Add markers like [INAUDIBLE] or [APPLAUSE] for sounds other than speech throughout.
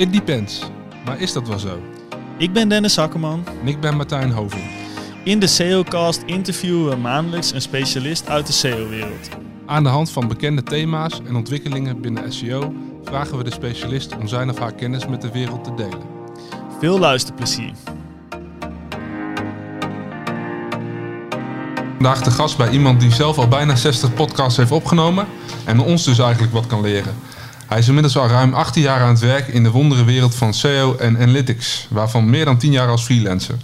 It depends. Maar is dat wel zo? Ik ben Dennis Akkerman. En ik ben Martijn Hoving. In de SEOcast interviewen we maandelijks een specialist uit de SEO-wereld. Aan de hand van bekende thema's en ontwikkelingen binnen SEO vragen we de specialist om zijn of haar kennis met de wereld te delen. Veel luisterplezier. Vandaag de gast bij iemand die zelf al bijna 60 podcasts heeft opgenomen en ons dus eigenlijk wat kan leren. Hij is inmiddels al ruim 18 jaar aan het werk in de wondere wereld van SEO en Analytics, waarvan meer dan 10 jaar als freelancer.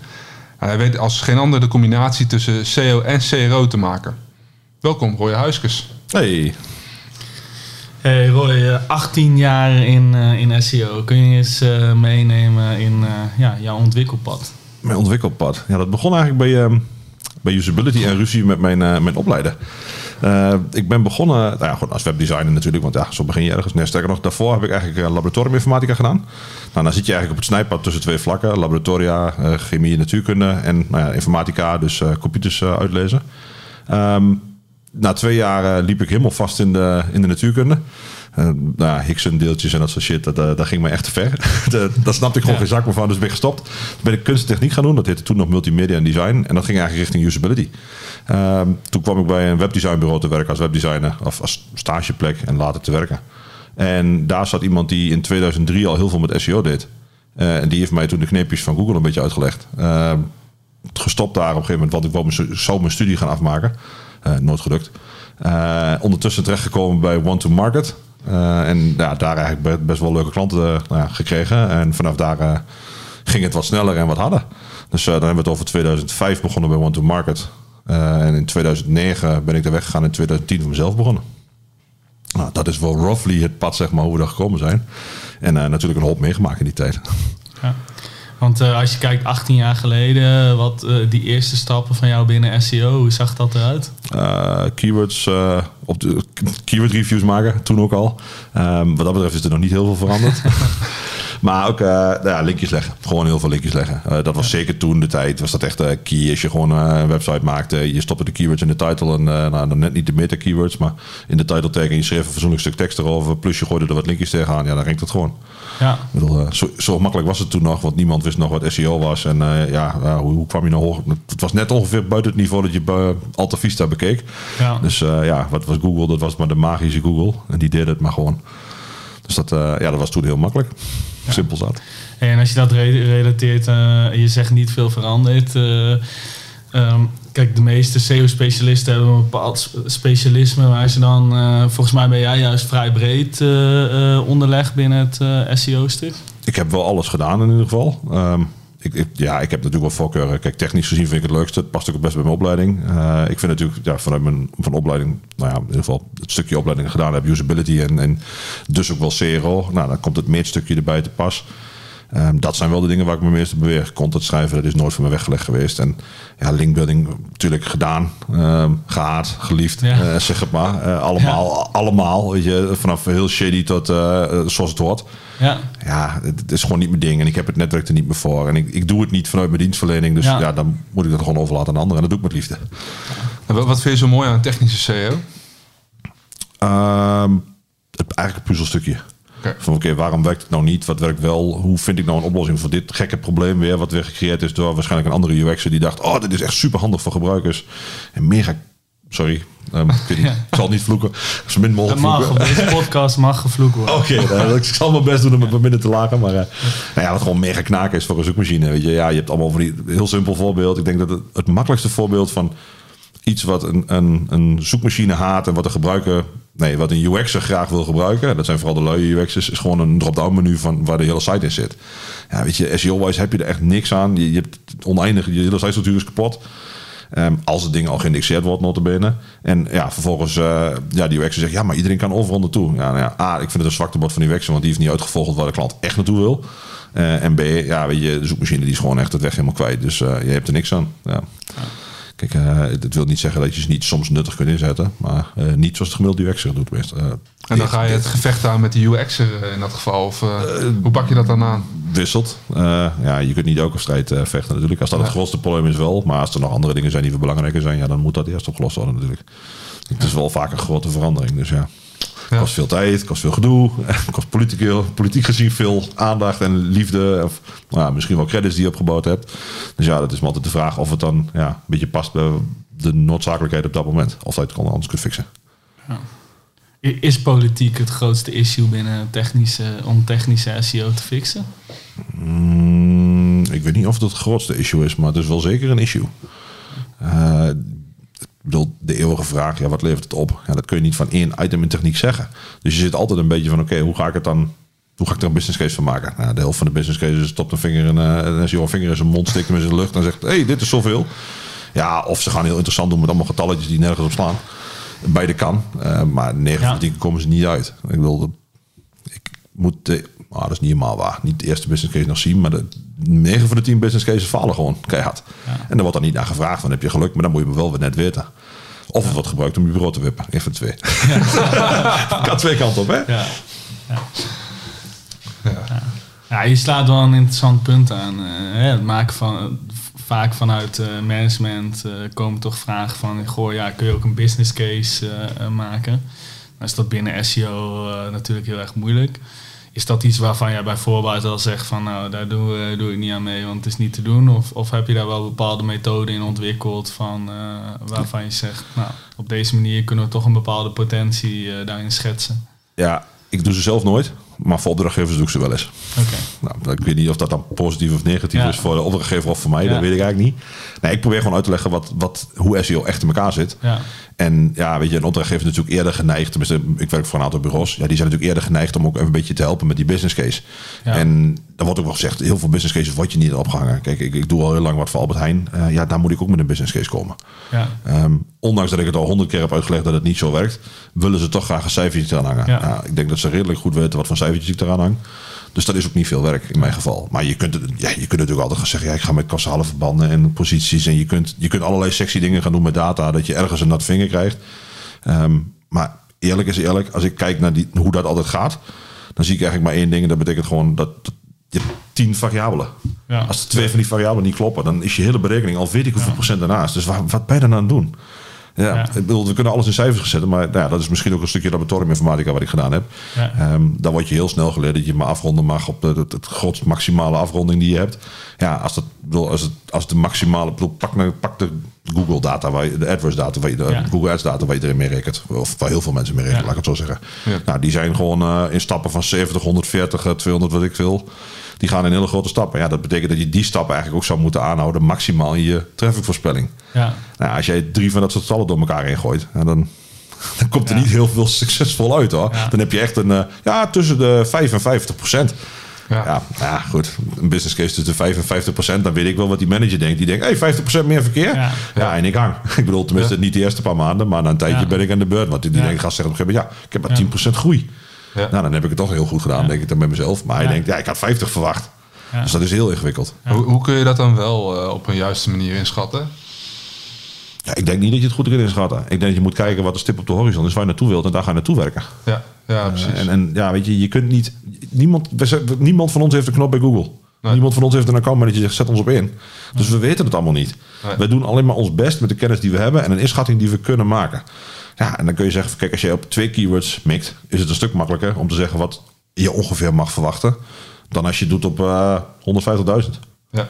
En hij weet als geen ander de combinatie tussen SEO en CRO te maken. Welkom, Roy Huiskes. Hey. Hey Roy, eh, 18 jaar in, eh, in SEO. Kun je eens eh, meenemen in eh, ja, jouw ontwikkelpad? Mijn ontwikkelpad. Ja, dat begon eigenlijk bij, ehm, bij usability en ruzie met mijn, eh, mijn opleider. Eh, ik ben begonnen nou ja, gewoon als webdesigner natuurlijk, want ja, zo begin je ergens. Nee, sterker nog, daarvoor heb ik eigenlijk eh, laboratoriuminformatica gedaan. Nou, dan zit je eigenlijk op het snijpad tussen twee vlakken. Laboratoria, eh, chemie natuurkunde en nou ja, informatica, dus eh, computers uitlezen. Ehm, na twee jaar liep ik helemaal vast in de, in de natuurkunde. Eh, nou, ja, Hickson deeltjes en dat soort shit, dat, eh, dat ging me echt te ver. [LAUGHS] De- Daar snapte ik gewoon Ja. geen zak meer van, dus ben ik gestopt. Toen ben ik kunst en techniek gaan doen, dat heette toen nog multimedia en design. En dat ging eigenlijk richting usability. Ehm, toen kwam ik bij een webdesignbureau te werken als webdesigner, of als stageplek en later te werken. En daar zat iemand die in 2003 al heel veel met SEO deed. Eh, en die heeft mij toen de kneepjes van Google een beetje uitgelegd. Ehm, gestopt daar op een gegeven moment, want ik wou mijn, zou mijn studie gaan afmaken. Nooit gelukt. Ondertussen terechtgekomen bij One to Market. Eh, en ja, daar eigenlijk be- best wel leuke klanten eh, nou gekregen. En vanaf daar eh, ging het wat sneller en wat harder. Dus dan hebben we het over 2005 begonnen bij One to Market. En in 2009 ben ik er weggegaan. In 2010 voor mezelf begonnen. Nou, dat is wel roughly het pad zeg maar, hoe we daar gekomen zijn. En natuurlijk een hoop meegemaakt in die tijd. Ja. Want eh, als je kijkt 18 jaar geleden, wat eh, die eerste stappen van jou binnen SEO, hoe zag dat eruit? Eh, keywords op de keyword reviews maken, toen ook al. Ehm, wat dat betreft is er nog niet heel veel veranderd. [LAUGHS] maar ook eh, nou ja, linkjes leggen. Gewoon heel veel linkjes leggen. Eh, dat was zeker toen de tijd. Was dat echt eh, key als je gewoon een website maakte. Je stopte de keywords in de title. En nou, dan net niet de meta keywords. Maar in de title tag. En je schreef een fatsoenlijk stuk tekst erover. Plus je gooide er wat linkjes tegenaan. Ja, dan renkt het gewoon. Ja, Ik bedoel, zo, zo makkelijk was het toen nog, want niemand wist nog wat SEO was. En ja, hoe, hoe kwam je nou hoog? Het was net ongeveer buiten het niveau dat je Alta Vista bekeek. ja. Dus ja, wat was Google? Dat was maar de magische Google. En die deed het maar gewoon. Dus dat, ja, dat was toen heel makkelijk. Simpel zat. En als je dat re- relateert, eh, je zegt niet veel veranderd. eh, ehm, kijk, de meeste SEO-specialisten hebben een bepaald sp- specialisme waar ze dan, eh, volgens mij ben jij juist vrij breed onderlegd binnen het SEO-stuk. Ik heb wel alles gedaan in ieder geval. Ehm, ik, ik- ja, ik heb natuurlijk wel voorkeuren. Kijk, technisch gezien vind ik het leukste. Het past ook best bij mijn opleiding. Eh, ik vind natuurlijk ja, vanuit mijn van opleiding, nou ja, in ieder geval het stukje opleiding gedaan heb, usability en, en dus ook wel CRO. Nou, dan komt het meetstukje erbij te pas. Ehm, dat zijn wel de dingen waar ik me meest beweeg. Content schrijven, dat is nooit voor me weggelegd geweest. En ja, linkbuilding natuurlijk gedaan, ehm, gehaat, geliefd, Ja. eh, zeg het maar. Eh, allemaal, allemaal, weet je, vanaf heel shady tot zoals het hoort. Ja, Ja, het het is gewoon niet mijn ding en ik heb het netwerk er niet meer voor. En ik, ik doe het niet vanuit mijn dienstverlening, dus Ja. ja. dan moet ik dat gewoon overlaten aan anderen. En dat doe ik met liefde. En wat wat vind je zo mooi aan technische SEO? Ehm, het, eigenlijk een puzzelstukje. Oké. Van oké, waarom werkt het nou niet? Wat werkt wel? Hoe vind ik nou een oplossing voor dit gekke probleem weer? Wat weer gecreëerd is door waarschijnlijk een andere UX'er die dacht... oh, dit is echt super handig voor gebruikers. En mega... Sorry, ehm, ik, weet niet, Ja. [LAUGHS] ik zal niet vloeken. Zo min mogelijk mag. vloeken. Op deze podcast mag gevloekt worden. [LAUGHS] Oké, nou, ik zal mijn best doen om het wat minder te lagen. Maar eh, nou ja, wat gewoon mega knaken is voor een zoekmachine. Weet je, ja, je hebt allemaal van die heel simpel voorbeeld. Ik denk dat het, het makkelijkste voorbeeld van iets wat een, een, een zoekmachine haat en wat de gebruiker, nee, wat een UX'er graag wil gebruiken. Dat zijn vooral de luie UX'ers. Is gewoon een drop-down menu van waar de hele site in zit. Ja, weet je, SEO-wise heb je er echt niks aan. Je, je hebt oneindig, je hele site-structuur is kapot. Ehm, als het ding al geïndexeerd wordt, notabene. En ja, vervolgens, eh, ja, die UX'er zegt, ja, maar iedereen kan overal naartoe. Ja, nou ja, A, ik vind het een zwaktebod van die UX'er, want die heeft niet uitgevogeld waar de klant echt naartoe wil. Eh, en B, ja, weet je, de zoekmachine die is gewoon echt het weg helemaal kwijt. Dus eh, je hebt er niks aan. Ja. Kijk, eh het wil niet zeggen dat je ze niet soms nuttig kunt inzetten, maar eh, niet zoals het gemiddelde UX'er doet. Best. Eh, En dan ga je het gevecht aan met de UX'er in dat geval. Of, hoe pak je dat dan aan? wisselt. Ja, je kunt niet elke strijd vechten natuurlijk. Als dat het grootste probleem is wel. Maar als er nog andere dingen zijn die veel belangrijker zijn, ja, dan moet dat eerst opgelost worden natuurlijk. Het is wel vaak een grote verandering. Dus ja. Ja. Kost veel tijd, kost veel gedoe, [LAUGHS] kost politiek, politiek gezien veel aandacht en liefde. Of nou, ja, misschien wel credits die je opgebouwd hebt. Dus ja, dat is maar altijd de vraag of het dan ja, een beetje past bij de noodzakelijkheid op dat moment. Of dat je het anders kunt fixen. I- Is politiek het grootste issue binnen technische, om technische SEO te fixen? Mm, ik weet niet of het het grootste issue is, maar het is wel zeker een issue. Eh, bedoel, de eeuwige vraag, ja, wat levert het op? Ja, dat kun je niet van één item in techniek zeggen. Dus je zit altijd een beetje van, oké, hoe ga ik het dan... Hoe ga ik er een business case van maken? Nou, de helft van de business case is stopt een vinger in, en als je een vinger in zijn mond steekt hem in zijn lucht en zegt, hé, hey, dit is zoveel. Ja, of ze gaan heel interessant doen met allemaal getalletjes die nergens op slaan. Beide kan, eh, maar 9 van Ja. de 10 komen ze niet uit. Ik bedoel, ik moet, de, ah, dat is niet helemaal waar. Niet de eerste business case nog zien, maar de 9 van de 10 business cases falen gewoon keihard. En daar wordt dan niet naar gevraagd, dan heb je geluk, maar dan moet je me wel weer net weten. Of het wordt gebruikt om je bureau te wippen. Even van twee. [LAUGHS] kan twee kanten op, hè? Ja. Ja. Ja. Ja, je slaat wel een interessant punt aan. eh, hè, het maken van, vaak vanuit eh, management eh, komen toch vragen van... Goh, ja, kun je ook een business case eh, eh, maken? Dan is dat binnen SEO eh, natuurlijk heel erg moeilijk. Is dat iets waarvan jij bij voorbaat al zegt van... nou, daar doe, doe ik niet aan mee, want het is niet te doen? Of, of heb je daar wel bepaalde methoden in ontwikkeld van, eh, waarvan je zegt... nou, op deze manier kunnen we toch een bepaalde potentie eh, daarin schetsen? Ja, ik doe ze zelf nooit, maar voor opdrachtgevers doe ik ze wel eens. Nou, ik weet niet of dat dan positief of negatief Ja. is voor de opdrachtgever of voor mij. Ja. Dat weet ik eigenlijk niet. Nee, ik probeer gewoon uit te leggen wat, wat, hoe SEO echt in elkaar zit. Ja. En ja, weet je, een opdrachtgever is natuurlijk eerder geneigd. Tenminste, ik werk voor een aantal bureaus. Ja, die zijn natuurlijk eerder geneigd om ook even een beetje te helpen met die business case. En er wordt ook wel gezegd, heel veel business cases word je niet opgehangen. Kijk, ik, ik doe al heel lang wat voor Albert Heijn. Eh, ja, daar moet ik ook met een business case komen. Ja. Ehm, ondanks dat ik het al honderd keer heb uitgelegd dat het niet zo werkt, willen ze toch graag een cijfertje eraan hangen. Ja. Nou, ik denk dat ze redelijk goed weten wat voor cijfertjes ik eraan hang. Dus dat is ook niet veel werk in mijn geval. Maar je kunt, het, ja, je kunt natuurlijk altijd gaan zeggen, ja, ik ga met causale verbanden en posities. En je kunt, je kunt allerlei sexy dingen gaan doen met data, dat je ergens een nat vinger krijgt. Ehm, maar eerlijk is eerlijk, als ik kijk naar die, hoe dat altijd gaat, dan zie ik eigenlijk maar één ding. En dat betekent gewoon dat, je hebt tien variabelen. Ja. Als de twee van die variabelen niet kloppen, dan is je hele berekening al weet ik hoeveel procent daarnaast. Dus waar, wat ben je dan aan het doen? Ja, Ja. Ik bedoel, we kunnen alles in cijfers zetten, maar nou ja, dat is misschien ook een stukje laboratoriuminformatica wat ik gedaan heb. Ja. Ehm, dan word je heel snel geleerd dat je maar afronden mag op de, het, het grootst maximale afronding die je hebt. Ja, als, dat, bedoel, als, het, als de maximale, bedoel, pak, pak de Google data, waar je, de AdWords data, waar je, de Ja. Google Ads data waar je erin mee rekent. Of waar heel veel mensen mee rekenen, Ja. laat ik het zo zeggen. Ja. Nou, die zijn gewoon eh, in stappen van 70, 140, eh, 200, wat ik wil. Die gaan in hele grote stappen. Ja, dat betekent dat je die stappen eigenlijk ook zou moeten aanhouden, maximaal in je trafficvoorspelling. Ja. Nou, als jij drie van dat soort getallen door elkaar heen gooit, ja, dan, [LAUGHS] dan komt er Ja. niet heel veel succesvol uit hoor. Ja. Dan heb je echt een, eh, ja, tussen de 5 en 50 procent. Ja. Ja. Ja, goed. Een business case tussen de 5 en 50 procent. Dan weet ik wel wat die manager denkt. Die denkt, hey, 50 procent meer verkeer. Ja. Ja. en ik hang. Ik bedoel, tenminste niet de eerste paar maanden. Maar na een tijdje ben ik aan de beurt. Want die, die denkt, gast zegt op een gegeven moment, ja, ik heb maar Ja. 10 procent groei. Ja. Nou, dan heb ik het toch heel goed gedaan, Ja. denk ik dan bij mezelf. Maar hij Ja. denkt, ja, ik had 50 verwacht. Ja. Dus dat is heel ingewikkeld. Hoe, hoe kun je dat dan wel eh, op een juiste manier inschatten? Ja, ik denk niet dat je het goed kunt inschatten. Ik denk dat je moet kijken wat de stip op de horizon is waar je naartoe wilt. En daar ga je naartoe werken. Ja, ja precies. En, en ja, weet je, je kunt niet. Niemand, niemand van ons heeft een knop bij Google. Nee. Niemand van ons heeft een account manager die zegt zet ons op in. Dus we weten het allemaal niet. Nee. We doen alleen maar ons best met de kennis die we hebben en een inschatting die we kunnen maken. Ja, en dan kun je zeggen, kijk, als je op twee keywords mikt, is het een stuk makkelijker om te zeggen wat je ongeveer mag verwachten. Dan als je het doet op eh 150.000. ja.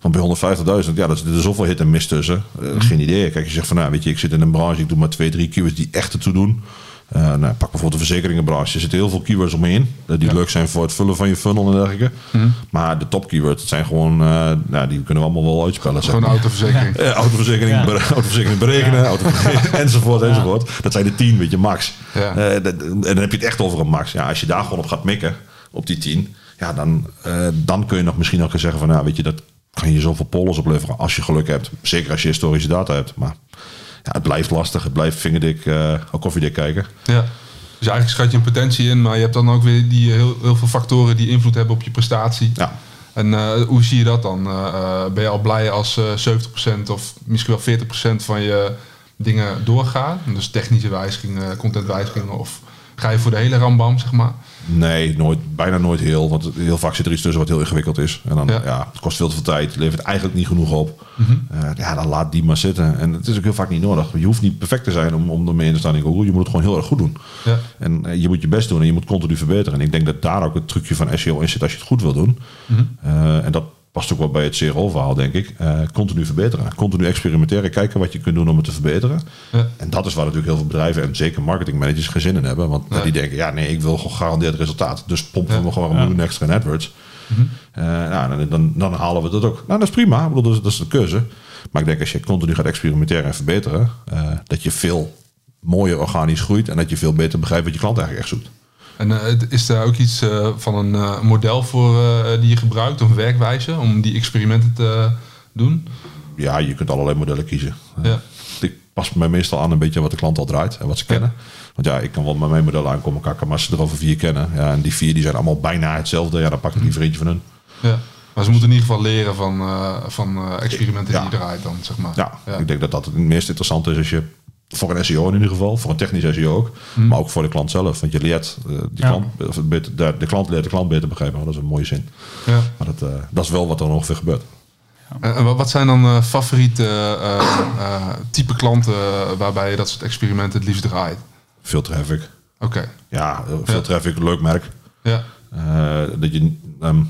Want bij 150.000, ja, dat is er is zoveel hit en miss tussen. Eh, Geen idee. Kijk, je zegt van, nou, weet je, ik zit in een branche, ik doe maar twee, drie keywords die echt ertoe doen. Eh, nou, pak bijvoorbeeld de verzekeringenbranche. Er zitten heel veel keywords omheen. eh, die Ja. leuk zijn voor het vullen van je funnel en dergelijke. Maar de top keywords, dat zijn gewoon, eh, nou, die kunnen we allemaal wel uitspellen. Zeg Gewoon maar. autoverzekering. Autoverzekering, Ja. bere- [LAUGHS] autoverzekering berekenen, autoverzekering, [LAUGHS] enzovoort, Ja. enzovoort. Dat zijn de 10, weet je, max. Eh, en dan heb je het echt over een max. Ja, als je daar gewoon op gaat mikken, op die 10, ja, dan, eh, dan kun je nog misschien ook gaan zeggen van, nou, weet je, dat kan je zoveel pollers opleveren als je geluk hebt. Zeker als je historische data hebt. Maar ja, het blijft lastig. Het blijft vingerdik, eh koffiedik kijken. Ja. Dus eigenlijk schat je een potentie in, maar je hebt dan ook weer die heel, heel veel factoren die invloed hebben op je prestatie. Ja. En eh, hoe zie je dat dan? Eh, eh, ben je al blij als eh 70% of misschien wel 40% van je dingen doorgaan? Dus technische wijzigingen, contentwijzigingen of Ga je voor de hele rambam, zeg maar? Nee, nooit, bijna nooit heel. Want heel vaak zit er iets tussen wat heel ingewikkeld is. En dan, Ja. ja, het kost veel te veel tijd. Levert eigenlijk niet genoeg op. Mhm. Eh, ja, dan laat die maar zitten. En het is ook heel vaak niet nodig. Je hoeft niet perfect te zijn om, om ermee in te staan in Google. Je moet het gewoon heel erg goed doen. Ja. En eh, je moet je best doen en je moet continu verbeteren. En ik denk dat daar ook het trucje van SEO in zit als je het goed wil doen. Mhm. Eh, en dat past ook wel bij het CRO-verhaal, denk ik. Eh, continu verbeteren. Continu experimenteren. Kijken wat je kunt doen om het te verbeteren. Ja. En dat is waar natuurlijk heel veel bedrijven en zeker marketingmanagers geen zin in hebben. Want Ja. die denken, ja nee, ik wil gewoon gegarandeerd resultaat. Dus pompen Ja. we gewoon een miljoen extra in AdWords. Mhm. Eh, nou, dan, dan, dan halen we dat ook. Nou, dat is prima. Ik bedoel, dat, is, dat is de keuze. Maar ik denk als je continu gaat experimenteren en verbeteren, eh, dat je veel mooier organisch groeit en dat je veel beter begrijpt wat je klant eigenlijk echt zoekt. En eh, is daar ook iets eh, van een eh, model voor die je gebruikt, of een werkwijze, om die experimenten te doen? Ja, je kunt allerlei modellen kiezen. Ja. Ik pas me meestal aan een beetje wat de klant al draait en wat ze kennen. Want ja, ik kan wel met mijn model aankomen kakken, maar als ze er over vier kennen. Ja, en die vier die zijn allemaal bijna hetzelfde. Ja, dan pak ik liever eentje van hun. Ja. Maar ze moeten in ieder geval leren van, van experimenten Ja. die je draait dan, zeg maar. Ja, ik denk dat dat het meest interessant is als je voor een SEO in ieder geval, voor een technisch SEO ook, maar ook voor de klant zelf. Want je leert eh, die Ja. klant, of het beter, de, de klant leert de klant beter begrijpen. Dat is een mooie zin. Ja. Maar dat, eh, dat is wel wat er ongeveer gebeurt. En en wat- zijn dan eh, favoriete eh, eh, type klanten waarbij je dat soort experimenten het liefst draait? Veel traffic. Oké, Ja, eh, veel Ja. traffic, leuk merk. ja. Eh, dat je, ehm,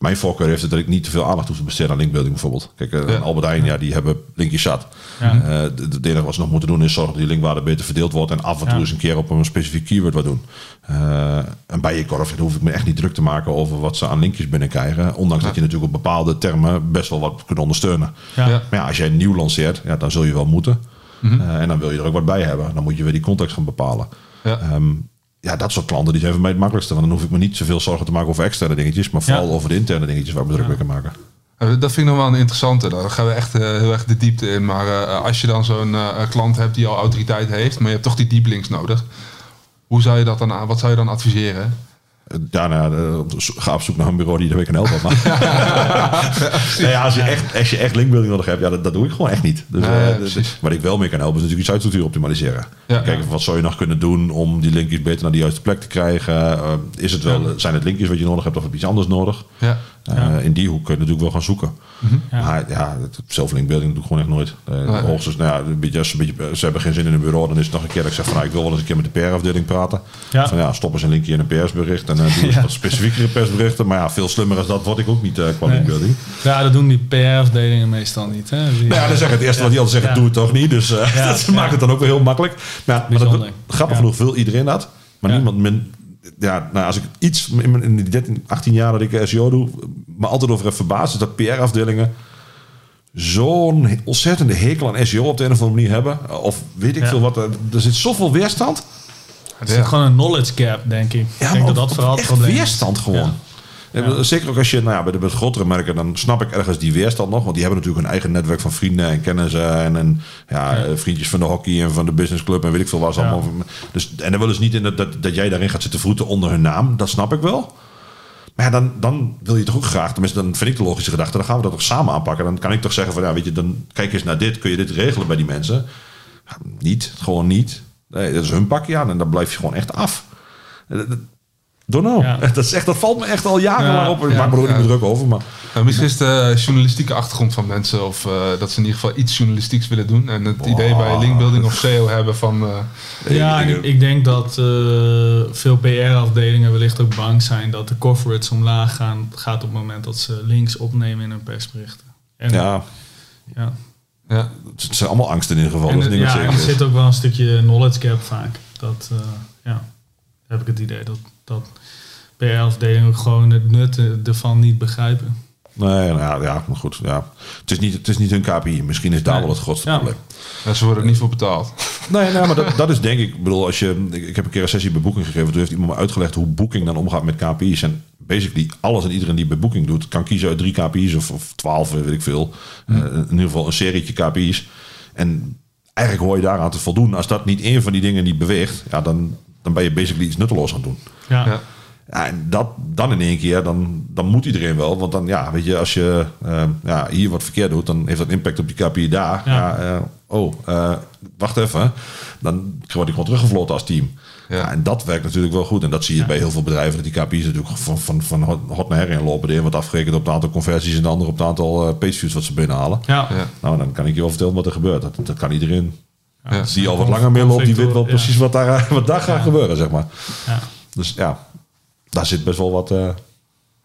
mijn voorkeur heeft het dat ik niet te veel aandacht hoef te besteden aan linkbuilding bijvoorbeeld. Kijk, eh, Ja. Albert Heijn, ja, die hebben linkjes zat. Ja. Eh, het het enige wat ze nog moeten doen is zorgen dat die linkwaarde beter verdeeld wordt. En af en toe Ja. eens een keer op een specifiek keyword wat doen. Eh, en bij je korf hoef ik me echt niet druk te maken over wat ze aan linkjes binnenkrijgen. Ondanks dat je natuurlijk op bepaalde termen best wel wat kunt ondersteunen. Ja. Ja. Maar ja, als jij nieuw lanceert, ja, dan zul je wel moeten. Mhm. Eh, en dan wil je er ook wat bij hebben. Dan moet je weer die context gaan bepalen. Ja. Ehm, ja, dat soort klanten die zijn voor mij het makkelijkste. Want dan hoef ik me niet zoveel zorgen te maken over externe dingetjes. Maar vooral Ja. over de interne dingetjes waar ik me druk mee kan maken. Eh, Dat vind ik nog wel een interessante. Daar gaan we echt eh, heel erg de diepte in. Maar eh, als je dan zo'n eh, klant hebt die al autoriteit heeft, maar je hebt toch die deep links nodig. Hoe zou je dat dan aan? Wat zou je dan adviseren? Daarna eh, ga op zoek naar een bureau die ermee kan helpen. Maar, [LAUGHS] [LAUGHS] Nee, ja, als, je echt, als je echt linkbuilding nodig hebt, ja, dat, dat doe ik gewoon echt niet. Dus, Nee, eh, ja, ik wel mee kan helpen is natuurlijk je sitestructuur optimaliseren. Kijken wat zou je nog kunnen doen om die linkjes beter naar de juiste plek te krijgen. Eh, is het wel, zijn het linkjes wat je nodig hebt of heb je iets anders nodig? In die hoek kun je natuurlijk wel gaan zoeken. Ja. Maar ja, het zelflinkbuilding doe ik gewoon echt nooit. Hoogstens, nou ja, een beetje, als een beetje, ze hebben geen zin in een bureau, dan is het nog een keer dat ik zeg van nou, ik wil wel eens een keer met de PR-afdeling praten. Van ja, stop eens een linkje in een persbericht en uh, doe eens Ja. wat specifiekere persberichten. Maar ja, veel slimmer als dat word ik ook niet eh qua Nee. Ja, dat doen die PR-afdelingen meestal niet. Hè? Die- Nou ja, dan het eerste wat die altijd zeggen, doe het toch niet. Dus eh, Ja, [LAUGHS] dat maakt het dan ook weer heel makkelijk. Maar, dat, grappig genoeg wil iedereen dat. Maar niemand... Men, ja, nou, als ik iets in, mijn- in die 13, 18 jaar dat ik SEO doe, me altijd over heb verbaasd, is dat PR-afdelingen zo'n ontzettende hekel aan SEO op de een of andere manier hebben. Of weet ik Ja. veel wat. Er zit zoveel weerstand. Het is gewoon een knowledge gap, denk ik. ik denk dat dat vooral het probleem is. weerstand gewoon. Zeker ook als je, nou ja, bij de, de grotere merken, dan snap ik ergens die weerstand nog. Want die hebben natuurlijk een eigen netwerk van vrienden en kennissen. En, en ja, Ja. eh, vriendjes van de hockey en van de businessclub en weet ik veel Ja. allemaal. Dus, en dan willen ze niet in dat, dat, dat jij daarin gaat zitten vroeten onder hun naam. Dat snap ik wel. Maar ja, dan, dan wil je toch ook graag, tenminste dan vind ik de logische gedachte, dan gaan we dat toch samen aanpakken. Dan kan ik toch zeggen van, ja weet je, dan kijk eens naar dit, kun je dit regelen bij die mensen? Ja, niet, gewoon niet. Nee, dat is hun pakje aan en dan blijf je gewoon echt af. Eh, dat- Don't know. Ja. [LAUGHS] Dat, is echt, dat valt me echt al jaren Ja, lang op. Ik ja, maak me er ook niet meer druk over. Maar Nou, misschien is de journalistieke achtergrond van mensen of eh, dat ze in ieder geval iets journalistieks willen doen. En het idee bij linkbuilding of SEO hebben van... eh, Ja, Ik- denk dat eh, veel PR-afdelingen wellicht ook bang zijn dat de cover rates omlaag gaan gaat op het moment dat ze links opnemen in hun persberichten. En, ja, ja. het zijn allemaal angsten in ieder geval. En, dat is niet wat ja, en er zit ook wel een stukje knowledge gap vaak. Dat, eh, ja, heb ik het idee dat, dat PR-afdelingen ook gewoon het nut ervan niet begrijpen. Nee, nou ja, ja, maar goed. Ja. Het, is niet, het is niet hun KPI. Misschien is daar Nee. wel het grootste Ja. probleem. Ja, ze worden er niet voor betaald. Nee, nee maar dat, dat is denk ik... Ik bedoel, als je... Ik, ik heb een keer een sessie bij Booking gegeven. Toen heeft iemand me uitgelegd hoe Booking dan omgaat met KPI's. En basically alles en iedereen die bij Booking doet... kan kiezen uit drie KPI's of, of twaalf, weet ik veel. Eh, in ieder geval een serietje KPI's. En eigenlijk hoor je daaraan te voldoen. Als dat niet één van die dingen niet beweegt... Ja, dan, dan ben je basically iets nutteloos aan het doen. Ja, Ja. Ja, en dat dan in één keer, dan, dan moet iedereen wel. Want dan, ja, weet je, als je eh, ja, hier wat verkeerd doet, dan heeft dat impact op die KPI daar. Ja. Ja. eh, oh, eh, wacht even, dan word ik gewoon teruggefloten als team. Ja. Ja. en dat werkt natuurlijk wel goed. En dat zie je bij heel veel bedrijven, dat die KPI's natuurlijk van, van, van hot- naar her in lopen. De een wordt afgerekend op het aantal conversies en de ander op het aantal pageviews wat ze binnenhalen. Ja. Ja. Nou, dan kan ik je wel vertellen wat er gebeurt. Dat, dat kan iedereen Ja. die al wat langer mee loopt, die weet wel Ja. precies wat daar, [LAUGHS] wat daar gaat gebeuren, zeg maar. Ja. Dus ja, daar zit best wel wat... eh,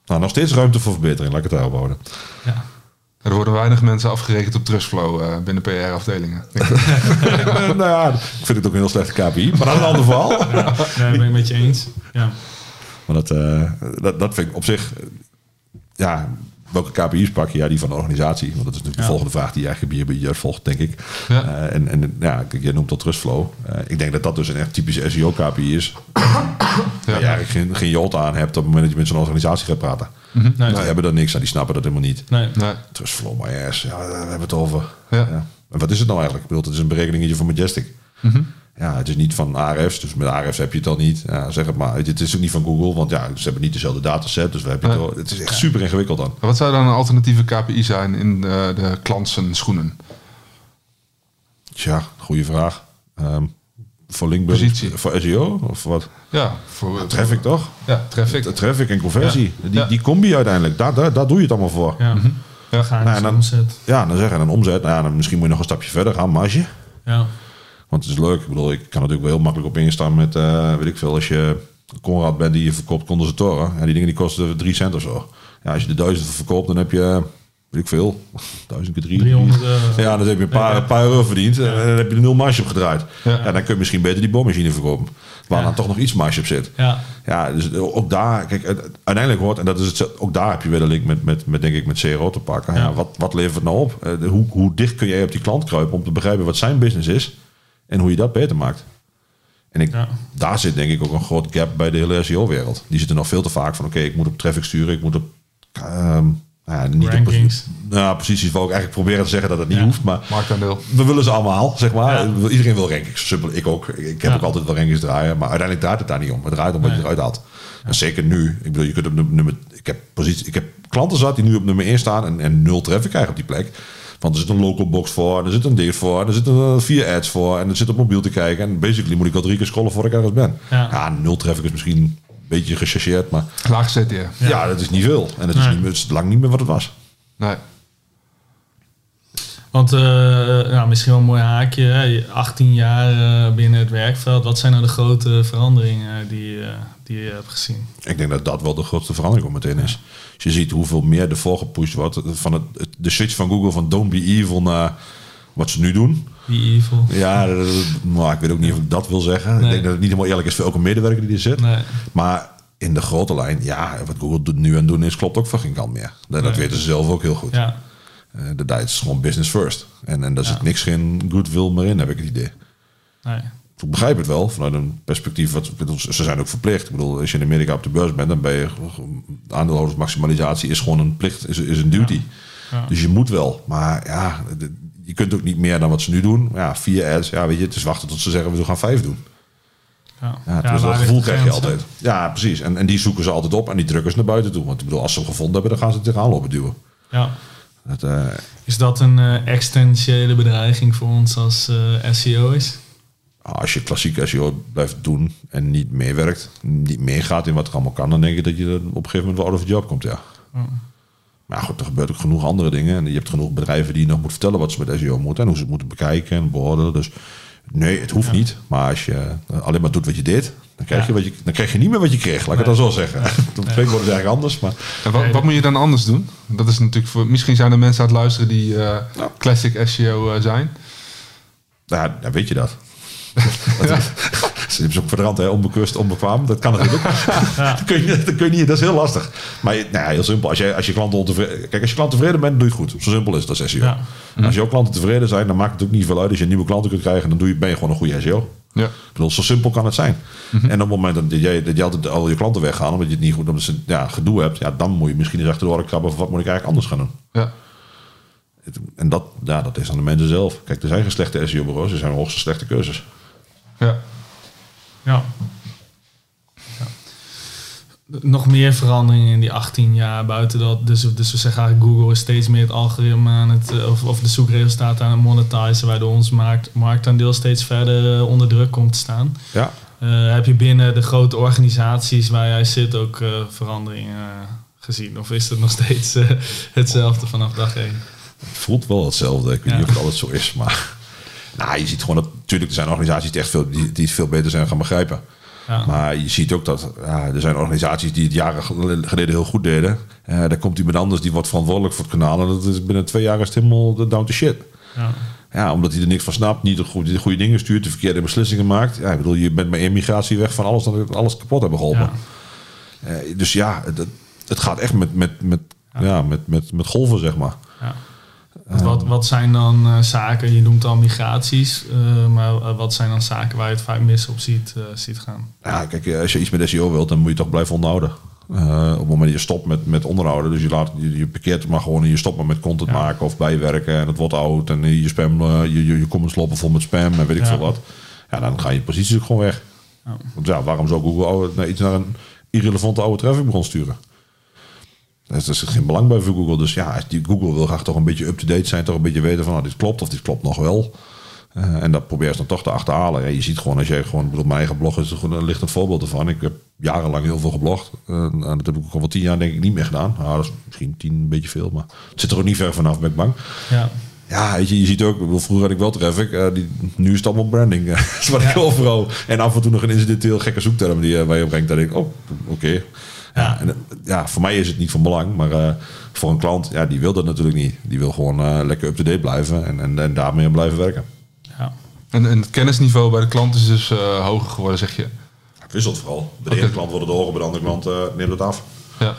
nou, nog steeds ruimte voor verbetering, laat ik het daarop houden. Ja. Er worden weinig mensen afgerekend op Trustflow eh, binnen PR-afdelingen. [LAUGHS] nou ja, ik vind het ook een heel slechte KPI, maar dat is een ander verhaal. Ja, nee, ben ik met je eens. Ja. Maar dat, eh, dat, dat vind ik op zich... ja, welke KPI's pak je? Ja, die van de organisatie. Want dat is natuurlijk de Ja. volgende vraag die je eigenlijk bij je volgt, denk ik. Ja. Eh, en, en ja, jij noemt dat Trustflow. Eh, ik denk dat dat dus een echt typische SEO-KPI is. Waar je eigenlijk geen, geen jota aan hebt op het moment dat je met zo'n organisatie gaat praten. Nee. Die hebben er niks aan, die snappen dat helemaal niet. Nee. Nee. Trustflow, my ass. Ja, daar hebben we het over. Ja. En wat is het nou eigenlijk? Ik bedoel, het is een berekeningetje van Majestic. Mhm. Ja, het is niet van ARF's, dus met ARF's heb je het al niet. Ja, zeg het maar. Het is ook niet van Google, want ja, ze hebben niet dezelfde dataset. Dus we hebben het, wel- het is echt super ingewikkeld dan. Wat zou dan een alternatieve KPI zijn in de, de klantsen schoenen? Tja, goede vraag. Ehm, voor linkbuilding, Positie. voor SEO of wat? Ja, voor Traffic toch? Ja, traffic. De traffic en conversie. Ja. Die, Ja. die combi uiteindelijk, daar, daar, daar doe je het allemaal voor. Ja. Ja. Gaan Nou, en dan- omzet. Ja, dan zeggen een omzet. Nou ja, dan misschien moet je nog een stapje verder gaan, marge. Ja. Want het is leuk. Ik bedoel, ik kan natuurlijk wel heel makkelijk op instaan met, eh, weet ik veel, als je Conrad bent die je verkoopt condensatoren. Ja, die dingen die kosten 3 cent of zo. Ja, als je de duizend verkoopt, dan heb je, weet ik veel, [LAUGHS] duizend keer drie. 300 euro. Ja, dan heb je een paar, Ja. een paar euro verdiend. En dan heb je er nul marge op gedraaid. Ja. Ja. dan kun je misschien beter die boormachine verkopen. Waar Ja. dan toch nog iets marge op zit. Ja. Ja, dus ook daar, kijk, uiteindelijk hoort, en dat is het, ook daar heb je weer de link met, met, met denk ik, met CRO te pakken. Ja. Wat, wat levert het nou op? Eh, de- hoe, hoe dicht kun jij op die klant kruipen om te begrijpen wat zijn business is en hoe je dat beter maakt? En ik, Ja. daar zit denk ik ook een groot gap bij de hele SEO-wereld. Die zitten nog veel te vaak van, oké, ik moet op traffic sturen, ik moet op, ehm, nou ja, niet Rankings. op, nou, posities wil ik eigenlijk proberen te zeggen dat het niet Ja. hoeft, maar Marktaandeel. we willen ze allemaal, zeg maar. Ja. Iedereen wil rankings. Simpel, ik ook. Ik heb Ja. ook altijd wel rankings draaien. Maar uiteindelijk draait het daar niet om. Het draait om wat je eruit haalt. En zeker nu. Ik bedoel, je kunt op nummer... Ik heb, positie, ik heb klanten zat die nu op nummer 1 staan en, en nul traffic krijgen op die plek. Want er zit een local box voor, er zit een dit voor, er zitten eh, vier ads voor, en er zit op mobiel te kijken. En basically moet ik al drie keer scrollen voordat ik ergens ben. Ja. Ja, nul traffic is misschien een beetje gechargeerd, maar Laag CTR. ja. dat is niet veel. En het is, niet, meer- het is lang niet meer wat het was. Nee. Want eh, nou, misschien wel een mooi haakje. Hè? Je 18 jaar eh, binnen het werkveld. Wat zijn nou de grote veranderingen die, eh, die je hebt gezien? Ik denk dat dat wel de grootste verandering op meteen is. Als je ziet hoeveel meer er voorgepusht wordt. Van het, de switch van Google van don't be evil naar wat ze nu doen. Die evil. Ja, maar ik weet ook niet of ik dat wil zeggen. Nee. Ik denk dat het niet helemaal eerlijk is voor elke medewerker die er zit. Nee. Maar in de grote lijn, ja, wat Google doet- nu aan doen is, klopt ook voor geen kant meer. Dat, Nee. weten ze zelf ook heel goed. Ja. Eh, de dat is gewoon business first. En, en daar Ja. zit niks geen goodwill meer in, heb ik het idee. Nee. Ik begrijp het wel vanuit een perspectief. Wat, ze zijn ook verplicht. Ik bedoel, als je in Amerika op de beurs bent, dan ben je aandeelhoudersmaximalisatie is gewoon een plicht, is, is een duty. Ja. Dus je moet wel. Maar ja, je kunt ook niet meer dan wat ze nu doen. Ja, vier ads. Ja, weet je, het is wachten tot ze zeggen we gaan vijf doen. Ja. Ja, dus dat gevoel krijg je altijd. Ja, precies. En, en die zoeken ze altijd op en die drukken ze naar buiten toe. Want ik bedoel, als ze hem gevonden hebben, dan gaan ze het tegenaan lopen duwen. Ja. Dat, eh, Is dat een eh, existentiële bedreiging voor ons als eh SEO's? Als je klassieke SEO blijft doen en niet meewerkt, niet meegaat in wat er allemaal kan, dan denk ik dat je op een gegeven moment wel out of job komt, ja. Maar goed, er gebeurt ook genoeg andere dingen. En je hebt genoeg bedrijven die je nog moet vertellen wat ze met SEO moeten en hoe ze het moeten bekijken en beoordelen. Dus nee, het hoeft niet. Maar als je alleen maar doet wat je deed, dan krijg, je, wat je, dan krijg je niet meer wat je kreeg. Laat ik het dan zo zeggen. Dan [LAUGHS] wordt het eigenlijk anders. Maar En wat, wat moet je dan anders doen? Dat is natuurlijk voor. Misschien zijn er mensen aan het luisteren die eh, Nou. classic SEO eh, zijn. nou, ja, dan weet je dat. [LAUGHS] Ze hebben ze ook verdrand, hè? onbekust, onbekwaam. Dat kan natuurlijk. [LAUGHS] dat, kun je, dat kun je niet, dat is heel lastig. Maar nou ja, heel simpel. Als je, als je klanten ontevreden... Kijk, als je klant tevreden bent, doe je het goed. Zo simpel is dat, SEO. Ja. Als jouw klanten tevreden zijn, dan maakt het ook niet veel uit. Als je nieuwe klanten kunt krijgen, dan doe je, ben je gewoon een goede SEO. Ja. Ik bedoel, zo simpel kan het zijn. En op het moment dat jij, dat je altijd al je klanten weggaan, omdat je het niet goed, omdat ze ja, gedoe hebt, ja, dan moet je misschien eens achter de oren krabben van wat moet ik eigenlijk anders gaan doen. Ja. En dat, ja, dat is aan de mensen zelf. Kijk, er zijn geen slechte SEO-bureaus, er zijn hoogste slechte keuzes. Ja. Ja. Ja. nog meer veranderingen in die 18 jaar buiten dat. Dus, dus we zeggen eigenlijk Google is steeds meer het algoritme aan het, eh, of, of de zoekresultaten aan het monetizen, waardoor ons markt, marktaandeel steeds verder eh, onder druk komt te staan. Ja, Eh, heb je binnen de grote organisaties waar jij zit ook eh, veranderingen gezien? Of is het nog steeds hetzelfde vanaf dag één? het voelt wel hetzelfde. Ik weet Ja. niet of het altijd zo is, maar... Nou, je ziet gewoon dat... Natuurlijk, er zijn organisaties die echt veel, die, die het veel beter zijn gaan begrijpen. Ja. Maar je ziet ook dat ja, er zijn organisaties die het jaren geleden heel goed deden. Eh daar komt iemand anders die wordt verantwoordelijk voor het kanaal. En dat is binnen twee jaar is het helemaal down to shit. Ja. Ja, omdat hij er niks van snapt, niet de goede, de goede dingen stuurt, de verkeerde beslissingen maakt. Ja, ik bedoel, je bent bij immigratie weg van alles alles kapot hebben geholpen. Eh, dus ja, het, het gaat echt met, met, met, ja. met, met, met golven, zeg maar. Ja. Wat, wat zijn dan eh, zaken, je noemt al migraties, eh, maar eh, wat zijn dan zaken waar je het vaak mis op ziet, ziet gaan? Ja, kijk, als je iets met SEO wilt, dan moet je toch blijven onderhouden. Op het moment dat je stopt met, met onderhouden, dus je, laat, je, je parkeert maar gewoon en je stopt maar met content Ja. maken of bijwerken en het wordt oud en je spam, je, je, je comments lopen vol met spam en weet ik Ja. veel wat. Ja, dan gaan je posities ook gewoon weg. Ja. Want ja, waarom zou Google oude, iets naar een irrelevante oude trafficbron sturen? Daar is, is geen belang bij voor Google. Dus ja, die Google wil graag toch een beetje up-to-date zijn, toch een beetje weten van nou, dit klopt of dit klopt nog wel. Eh, en dat probeer je dan toch te achterhalen. Ja, je ziet gewoon, als jij gewoon, bedoel, mijn eigen blog is er een lichtend voorbeeld ervan. Ik heb jarenlang heel veel geblogd. Eh, en dat heb ik ook al wel tien jaar denk ik niet meer gedaan. Nou, dat is misschien tien een beetje veel, maar het zit er ook niet ver vanaf, ben ik bang. Ja. Ja, weet je, je ziet ook, bedoel, vroeger had ik wel traffic. eh, die, nu is het allemaal branding. [LAUGHS] dat is wat ik overal. En af en toe nog een incidenteel gekke zoekterm die waar je brengt. Dat ik, oh, oké. Ja, en, ja, voor mij is het niet van belang. Maar eh, voor een klant, ja, die wil dat natuurlijk niet. Die wil gewoon eh, lekker up-to-date blijven. En, en, en daarmee blijven werken. Ja. En, en het kennisniveau bij de klant is dus eh, hoger geworden, zeg je. Het wisselt vooral. Bij de ene klant wordt het hoger, bij de andere klant eh, neemt het af. Ja.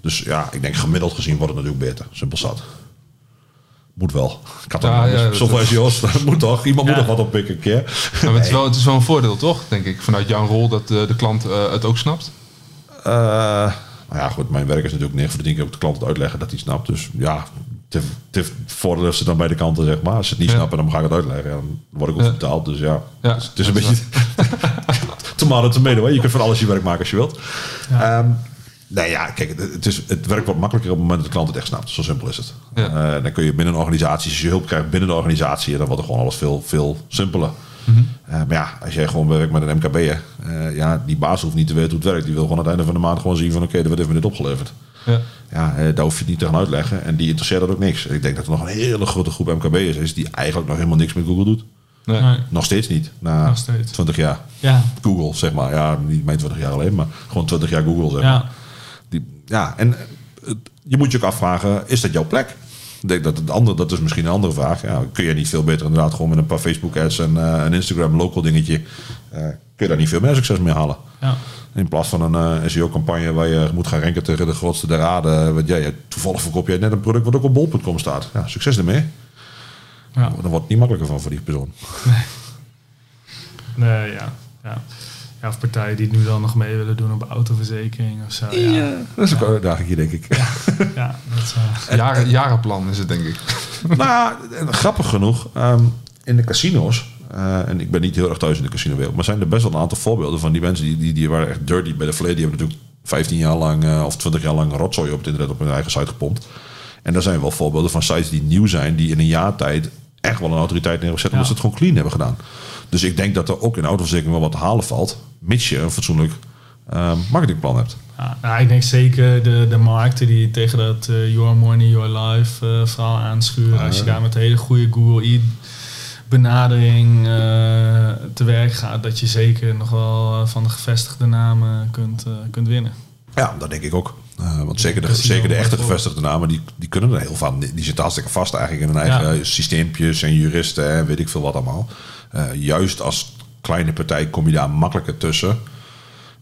Dus ja, ik denk gemiddeld gezien wordt het natuurlijk beter. Simpel zat. Moet wel. Ik had Ja, ja, Zoveel SEO's, [LAUGHS] moet toch? Iemand Ja. moet nog wat oppikken een keer. Maar het, is wel, het is wel een voordeel, toch? Denk ik, vanuit jouw rol, dat eh, de klant het ook snapt. Nou ja, goed, mijn werk is natuurlijk 9 voor de 10 keer ook de klant het uitleggen dat hij snapt. Dus ja, voordeel is het dan bij de kanten, zeg maar. Als ze het niet Ja. snappen, dan ga ik het uitleggen. Dan word ik ook Ja. betaald, dus ja. Ja, Dus het is een beetje [LAUGHS] tomato tomato. hè. Je kunt van alles je werk maken als je wilt. Ehm, nee, ja, kijk, het, is, het werkt wat makkelijker op het moment dat de klant het echt snapt. Zo simpel is het. Ja. Eh, dan kun je binnen een organisatie, als je hulp krijgt binnen de organisatie, dan wordt er gewoon alles veel, veel simpeler. Mhm. Eh, maar ja, als jij gewoon werkt met een MKB'er, eh ja, die baas hoeft niet te weten hoe het werkt. Die wil gewoon aan het einde van de maand gewoon zien van oké, er wordt even dit opgeleverd. Ja. Ja, eh, daar hoef je het niet te gaan uitleggen. En die interesseert dat ook niks. Ik denk dat er nog een hele grote groep MKB'ers is die eigenlijk nog helemaal niks met Google doet. Nee. Nee. Nog steeds niet. Na Nog steeds. 20 jaar. Ja. Google, zeg maar. Ja, niet mijn 20 jaar alleen, maar gewoon 20 jaar Google, zeg maar. Ja. Die, ja, en je moet je ook afvragen, is dat jouw plek? Ik denk dat het andere, dat is misschien een andere vraag. Ja, kun je niet veel beter inderdaad gewoon met een paar Facebook ads en eh, een Instagram local dingetje, eh, kun je daar niet veel meer succes mee halen? Ja. In plaats van een eh, SEO-campagne waar je moet gaan ranken tegen de grootste der aarde. Want ja, toevallig verkoop jij net een product wat ook op bol.com staat. Ja, succes ermee. Ja. Dan wordt het niet makkelijker van voor die persoon. Nee, ja. ja. Ja, of partijen die het nu dan nog mee willen doen op autoverzekering of zo. Ja, Dat is ook een uitdaging, denk ik. ja dat is, eh, [LAUGHS] Jaren, jarenplan is het, denk ik. [LAUGHS] nou, en grappig genoeg, ehm, in de casino's, eh, en ik ben niet heel erg thuis in de casino-wereld, maar zijn er best wel een aantal voorbeelden van die mensen die, die, die waren echt dirty bij de verleden. Die hebben natuurlijk 15 jaar lang eh, of 20 jaar lang rotzooi op het internet op hun eigen site gepompt. En er zijn wel voorbeelden van sites die nieuw zijn, die in een jaar tijd echt wel een autoriteit neer hebben gezet, omdat ze het gewoon clean hebben gedaan. Dus ik denk dat er ook in autoverzekering wel wat te halen valt, mits je een fatsoenlijk ehm, marketingplan hebt. ja, nou, ik denk zeker de, de markten die tegen dat eh, Your Money, Your Life eh, verhaal aanschuren. Als je daar met een hele goede Google E benadering eh, te werk gaat, dat je zeker nog wel van de gevestigde namen kunt, kunt winnen. Ja, dat denk ik ook. Eh, want zeker de, zeker de echte gevestigde namen, die, die kunnen er heel van. Die zitten hartstikke vast eigenlijk in hun eigen Ja. systeempjes en juristen en weet ik veel wat allemaal. Eh, juist als kleine partij kom je daar makkelijker tussen.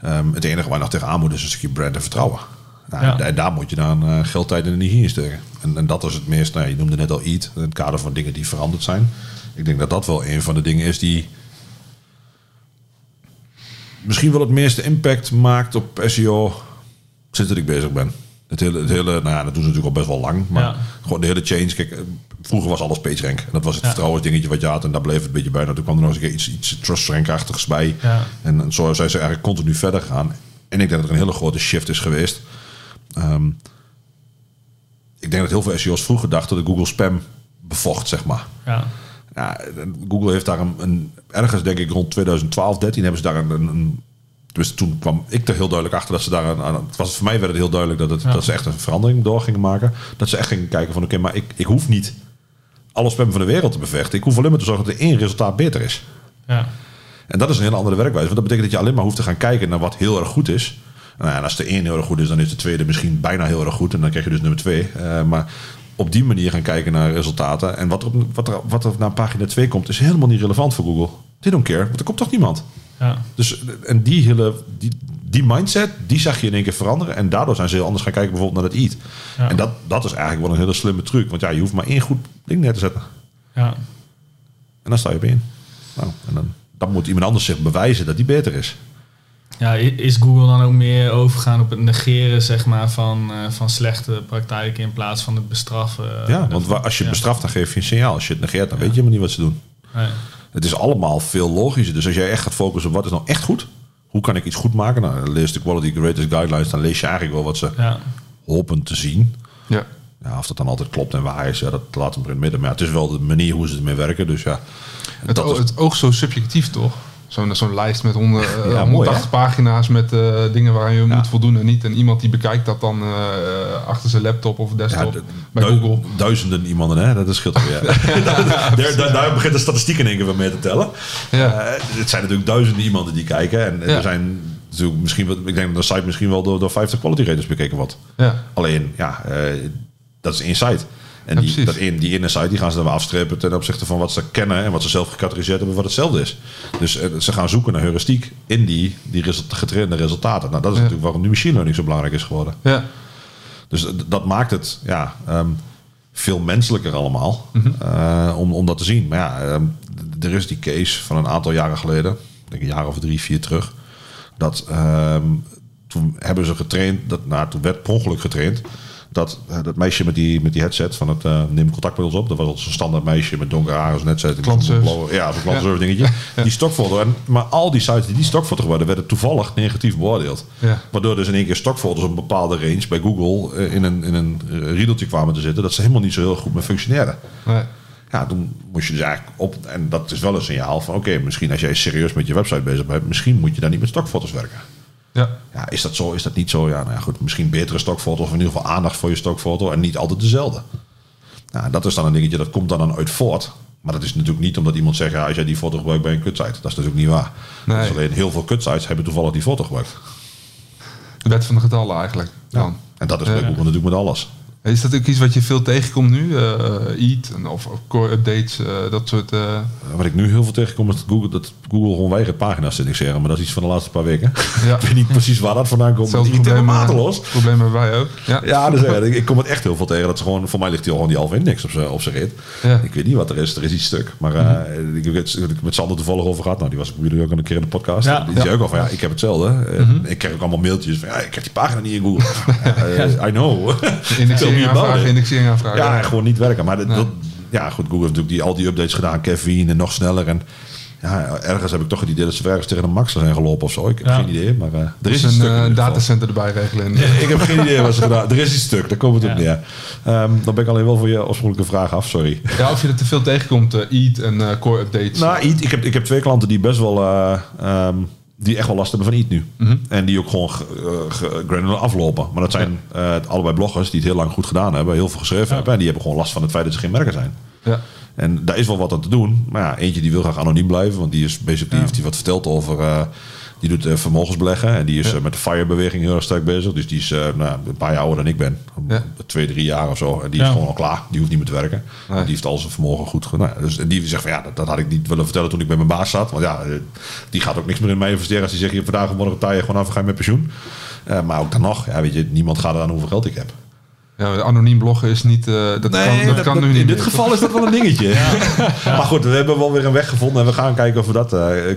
Ehm, het enige waar je nog tegenaan moet is een stukje brand en vertrouwen. Nou, Ja. En daar moet je dan eh, geld, tijd en energie in steken. En, en dat is het meest, nou, je noemde net al EAT, in het kader van dingen die veranderd zijn. Ik denk dat dat wel een van de dingen is die misschien wel het meeste impact maakt op SEO sinds dat ik bezig ben. Het hele, het hele nou ja, dat doen ze natuurlijk al best wel lang. Maar Ja. gewoon de hele change. Kijk, eh, vroeger was alles PageRank. En dat was het Ja. vertrouwensdingetje wat je had. En daar bleef het een beetje bij. Nou, toen kwam er nog eens een keer iets, iets TrustRank-achtigs bij. Ja. En, zo zijn ze eigenlijk continu verder gegaan. en ik denk dat er een hele grote shift is geweest. Ehm, ik denk dat heel veel SEO's vroeger dachten dat Google spam bevocht, zeg maar. Ja. Ja, Google heeft daar een, een ergens denk ik rond 2012, 13 hebben ze daar een, een dus toen kwam ik er heel duidelijk achter dat ze daar aan. Het was voor mij werd het heel duidelijk dat, het, Ja. dat ze echt een verandering door gingen maken. Dat ze echt gingen kijken van oké, maar ik, ik hoef niet alle spam van de wereld te bevechten. Ik hoef alleen maar te zorgen dat er één resultaat beter is. Ja. En dat is een hele andere werkwijze. Want dat betekent dat je alleen maar hoeft te gaan kijken naar wat heel erg goed is. Nou ja, en als de één heel erg goed is, dan is de tweede misschien bijna heel erg goed. En dan krijg je dus nummer twee. Eh, maar op die manier gaan kijken naar resultaten. En wat er, op, wat, er, wat er naar pagina 2 komt, is helemaal niet relevant voor Google. They don't care, want er komt toch niemand. Ja. Dus, en die hele die, die mindset, die zag je in één keer veranderen. En daardoor zijn ze heel anders gaan kijken bijvoorbeeld naar het eat. Ja. En dat, dat is eigenlijk wel een hele slimme truc. Want ja, je hoeft maar één goed ding neer te zetten. Ja. En dan sta je op. Nou, en dan, dan moet iemand anders zich bewijzen dat die beter is. Ja, is Google dan ook meer overgaan op het negeren zeg maar, van, eh, van slechte praktijken in plaats van het bestraffen? Ja, want als je het bestraft, dan geef je een signaal. Als je het negeert, dan weet je helemaal niet wat ze doen. Nee. Het is allemaal veel logischer. Dus als jij echt gaat focussen op wat is nou echt goed, hoe kan ik iets goed maken? Nou, dan lees de Quality Greatest Guidelines, dan lees je eigenlijk wel wat ze Ja. hopen te zien. Ja. Ja, of dat dan altijd klopt en waar is, ja, dat laat hem er in het midden. Maar ja, het is wel de manier hoe ze ermee werken. Dus ja, Het, dat o- is- het oog zo subjectief toch? Zo'n zo'n lijst met honderd, eh, [LAUGHS] mooi, 180 hè? pagina's met eh, dingen waar je Ja. moet voldoen en niet. En iemand die bekijkt dat dan eh, achter zijn laptop of desktop bij du- Google. duizenden iemanden, hè? dat is scheelt [LAUGHS] [LAUGHS] weer. daar, daar, daar begint de statistiek in één keer mee te tellen. Ja. Eh, het zijn natuurlijk duizenden iemanden die kijken. En er zijn natuurlijk misschien, wel- ik denk dat de site misschien wel door, door 50 quality raters bekeken wordt. Ja. Alleen, ja, eh, dat is site. En Ja, die, dat in, die site die gaan ze dan weer afstrepen ten opzichte van wat ze kennen en wat ze zelf gecategoriseerd hebben wat hetzelfde is. Dus eh, ze gaan zoeken naar heuristiek in die, die result- getrainde resultaten. Nou, dat is Ja. natuurlijk waarom die machine learning zo belangrijk is geworden. Ja. Dus dat maakt het ja, ehm, veel menselijker allemaal Mhm. eh, om, om dat te zien. Maar ja, ehm, er is die case van een aantal jaren geleden, ik denk een jaar of drie, vier terug, dat ehm, toen hebben ze getraind, dat, nou, toen werd per ongeluk getraind, dat, eh, dat meisje met die, met die headset van het eh, neem contactmiddels op, dat was zo'n standaard meisje met donkere haren, zo'n headset. blauwe- Ja, zo'n dingetje. Die stokfoto. En, maar al die sites die die stokfoto waren, werden toevallig negatief beoordeeld. Ja. Waardoor dus in één keer stokfoto's op een bepaalde range bij Google eh, in een, in een riedeltje kwamen te zitten. Dat ze helemaal niet zo heel goed meer functioneerden. Nee. Ja, toen moest je dus eigenlijk op. En dat is wel een signaal van: oké, misschien als jij serieus met je website bezig bent, misschien moet je daar niet met stokfoto's werken. Ja. Ja, is dat zo? Is dat niet zo? Ja, nou ja, goed. Misschien betere stokfoto's of in ieder geval aandacht voor je stokfoto en niet altijd dezelfde. Nou, dat is dan een dingetje dat komt dan, dan uit voort. Maar dat is natuurlijk niet omdat iemand zegt: ja, als jij die foto gebruikt bij een kutsite. Dat is natuurlijk niet waar. Nee. Dat is alleen heel veel kutsites hebben toevallig die foto gebruikt. De wet van de getallen eigenlijk. Dan. En dat is Ja. Google natuurlijk met alles. Is dat ook iets wat je veel tegenkomt nu? Eh Eat en of core updates, eh, dat soort... eh, Wat ik nu heel veel tegenkom is dat Google, dat Google gewoon weigert pagina's te indexeren. Maar dat is iets van de laatste paar weken. [LAUGHS] Ja. ik weet niet precies waar dat vandaan komt. Die probleem, eh, mateloos. probleem hebben wij ook. Ja. Ja, dus, eh, [LAUGHS] ik, ik kom het echt heel veel tegen. Dat ze gewoon, voor mij ligt die al gewoon die halve index op zijn op rit. Ja. Mhm. Ik weet niet wat er is. Er is iets stuk. Maar eh, ik heb het ik heb het met Sander toevallig over gehad. Nou, die was jullie ook al een keer in de podcast. Ja. Die Ja. zei ook al van, ja, ik heb hetzelfde. Eh, Ik krijg ook allemaal mailtjes van, ja, ik heb die pagina niet in Google. [LAUGHS] Ja, eh, I know. Indexering aanvragen, indexering aanvragen. Ja, gewoon niet werken. Maar dat, ja, goed, Google heeft natuurlijk die, al die updates gedaan. Kevin en nog sneller. En ja, ergens heb ik toch het idee dat ze ergens tegen een max zijn gelopen of zo. Ik heb Ja. geen idee. Maar eh, er Dus is een eh, datacenter erbij regelen. [LAUGHS] Ik heb geen idee wat ze gedaan Er is iets stuk, daar komt het op neer. Ehm, dan ben ik alleen wel voor je oorspronkelijke vraag af, sorry. Ja, of je er te veel tegenkomt, eh, Eat en core updates. Nou, Eat, ik, heb, ik heb twee klanten die best wel... eh, ehm, die echt wel last hebben van Eat nu. En die ook gewoon ge- eh, ge- granular aflopen. Maar dat zijn eh, allebei bloggers die het heel lang goed gedaan hebben. Heel veel geschreven hebben. En die hebben gewoon last van het feit dat ze geen merken zijn. Ja. En daar is wel wat aan te doen. Maar ja, eentje die wil graag anoniem blijven. Want die is basically, heeft die wat verteld over... eh, die doet eh, vermogensbeleggen. En die is eh, met de FIRE-beweging heel erg sterk bezig. Dus die is eh, nou, een paar jaar ouder dan ik ben. Ja. Twee, drie jaar of zo. En die is gewoon al klaar. Die hoeft niet meer te werken. Nee. Die heeft al zijn vermogen goed gedaan. Nou, dus en die zegt van ja, dat, dat had ik niet willen vertellen toen ik bij mijn baas zat. Want ja, die gaat ook niks meer in mij investeren. Als die zegt, je vandaag of morgen taai je gewoon af en ga je met pensioen. Maar ook dan nog, ja, weet je, niemand gaat eraan hoeveel geld ik heb. Ja, anoniem bloggen is niet... dat kan, dat kan nu niet in dit meer, geval is dat wel een dingetje. [LAUGHS] Maar goed, we hebben wel weer een weg gevonden en we gaan kijken of we dat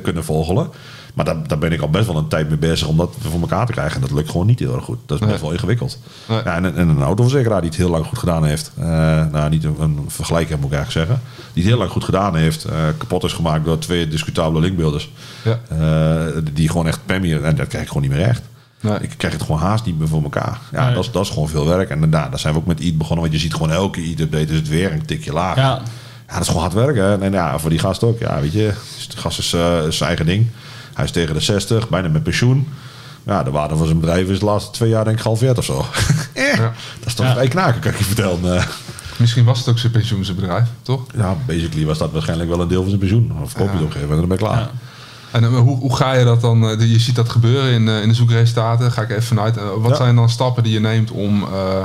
kunnen volgen. Maar daar, daar ben ik al best wel een tijd mee bezig om dat voor elkaar te krijgen. En dat lukt gewoon niet heel erg goed. Dat is best Nee. wel ingewikkeld. Nee. Ja, en, en een autoverzekeraar die het heel lang goed gedaan heeft. eh, nou, niet een, een vergelijker moet ik eigenlijk zeggen. Die het heel lang goed gedaan heeft. eh, kapot is gemaakt door twee discutabele linkbuilders. Ja. Eh, die gewoon echt pammier. En dat krijg ik gewoon niet meer recht. Nee. Ik krijg het gewoon haast niet meer voor elkaar. Ja, Nee. dat, is, dat is gewoon veel werk. En daarna daar zijn we ook met EAT begonnen. Want je ziet gewoon elke EAT-update is het weer een tikje lager. Ja, Ja, dat is gewoon hard werken. En ja, voor die gast ook. Ja, weet je, de gast is zijn eigen ding. Hij is tegen de 60, bijna met pensioen. Ja, de waarde van zijn bedrijf is de laatste twee jaar denk ik gehalveerd of zo. [LAUGHS] Eh, Ja. Dat is toch Ja. vrij knaken, kan ik je vertellen. Eh, Misschien was het ook zijn pensioensbedrijf, toch? ja, basically was dat waarschijnlijk wel een deel van zijn pensioen. Of koop je het op een gegeven moment en dan ben je klaar. Ja. En eh, hoe, hoe ga je dat dan? eh, je ziet dat gebeuren in, eh, in de zoekresultaten. Ga ik even vanuit. Wat Ja. zijn dan stappen die je neemt om. eh,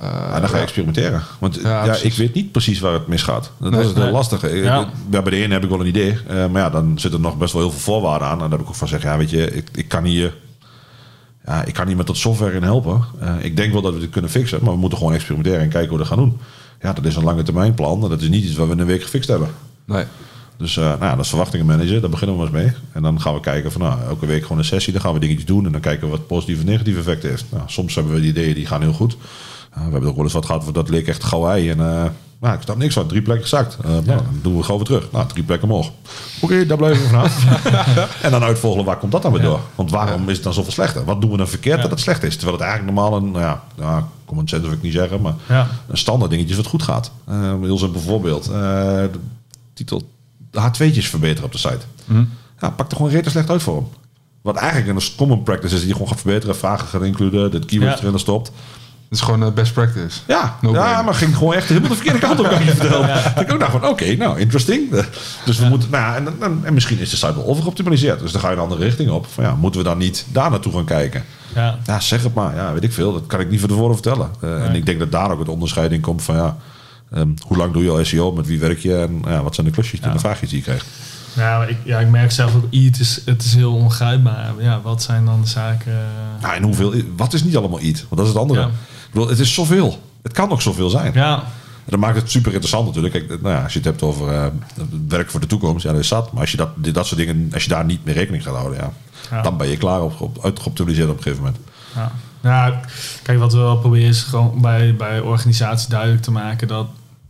Ja, dan ga je experimenteren. Want Ja, ik weet niet precies waar het misgaat. Dat Nee, is het heel nee. lastige. Ja. Ja, bij de ene heb ik wel een idee. eh, maar ja, dan zitten er nog best wel heel veel voorwaarden aan. En dan heb ik ook van zeggen, ja, weet je, ik, ik kan hier... Ja, ik kan hier met dat software in helpen. Eh, ik denk wel dat we dit kunnen fixen. Maar we moeten gewoon experimenteren en kijken hoe we dat gaan doen. Ja, dat is een lange termijn plan. Dat is niet iets wat we in een week gefixt hebben. nee. Dus eh, nou, ja, dat is verwachtingenmanager. Daar beginnen we maar eens mee. En dan gaan we kijken van nou, elke week gewoon een sessie. Dan gaan we dingetjes doen. En dan kijken we wat positieve en negatieve effecten heeft. Nou, soms hebben we die ideeën die gaan heel goed. Uh, we hebben ook wel eens wat gehad. Dat leek echt gauw ei. En eh, nou, ik snap niks van. Drie plekken gezakt. Eh, nou, dan doen we gewoon weer terug. Nou, drie plekken omhoog. Oké, daar blijven we vanaf. [LAUGHS] en dan uitvolgen, waar komt dat dan weer door? Want waarom is het dan zoveel slechter? Wat doen we dan verkeerd dat het slecht is? Terwijl het eigenlijk normaal een, nou ja, nou, common sense wil ik niet zeggen. Maar ja, een standaard dingetje is wat goed gaat. Eh heel simpel voorbeeld. De titel de H2'tjes verbeteren op de site. Ja, pak er gewoon rete slecht uit voor hem. Wat eigenlijk een common practice is, die je gewoon gaat verbeteren, vragen gaat includen, de keywords Ja. erin stopt. Het is gewoon eh, best practice. Ja, No ja maar ging gewoon echt helemaal de verkeerde kant op, kan ik je vertellen. Ik ook dacht van, oké, nou, interesting. Eh, Dus we moeten, nou, ja, en, en, en misschien is de site wel overgeoptimaliseerd. Dus dan ga je een andere richting op. Van, ja, moeten we dan niet daar naartoe gaan kijken? ja. Ja, zeg het maar. Ja, weet ik veel. Dat kan ik niet van tevoren vertellen. Eh, En ik denk dat daar ook het onderscheid in komt van ja, ehm, hoe lang doe je al SEO, met wie werk je en ja, wat zijn de klusjes en de vraagjes die je krijgt. Ja, maar ik, ja, ik merk zelf ook, i, het is, het is heel ongrijpbaar. Ja, wat zijn dan de zaken? Nou, en hoeveel, wat is niet allemaal iets? Want dat is het andere. Ja. Bedoel, het is zoveel. Het kan ook zoveel zijn. Ja, En dat maakt het super interessant natuurlijk. Kijk, nou ja, als je het hebt over eh, werk voor de toekomst, ja, dat is zat. Maar als je dat, dat soort dingen, als je daar niet mee rekening gaat houden, ja, Ja. dan ben je klaar op, op, uitgeoptimaliseerd op een gegeven moment. ja. ja, kijk, wat we wel proberen is gewoon bij, bij organisaties duidelijk te maken dat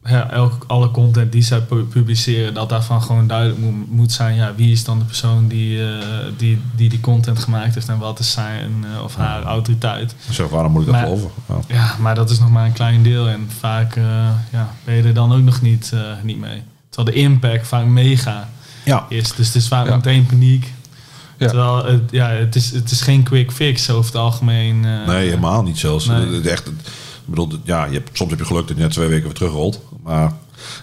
ja, elke, alle content die zij pu- publiceren, dat daarvan gewoon duidelijk moet, moet zijn, ja, wie is dan de persoon die, eh, die, die die content gemaakt heeft en wat is zijn eh, of haar autoriteit. Dus zeg, waarom moet ik dat Maar- geloven? Ja. Ja, maar dat is nog maar een klein deel en vaak eh, ja, ben je er dan ook nog niet, niet mee. Terwijl de impact vaak mega ja. is, dus het is vaak meteen paniek. Ja. Terwijl het, ja, het, is, het is geen quick fix over het algemeen. Nee, helemaal niet zelfs. Nee. Echt, ik bedoel, ja, je hebt, soms heb je geluk dat je net twee weken weer terugrolt. Maar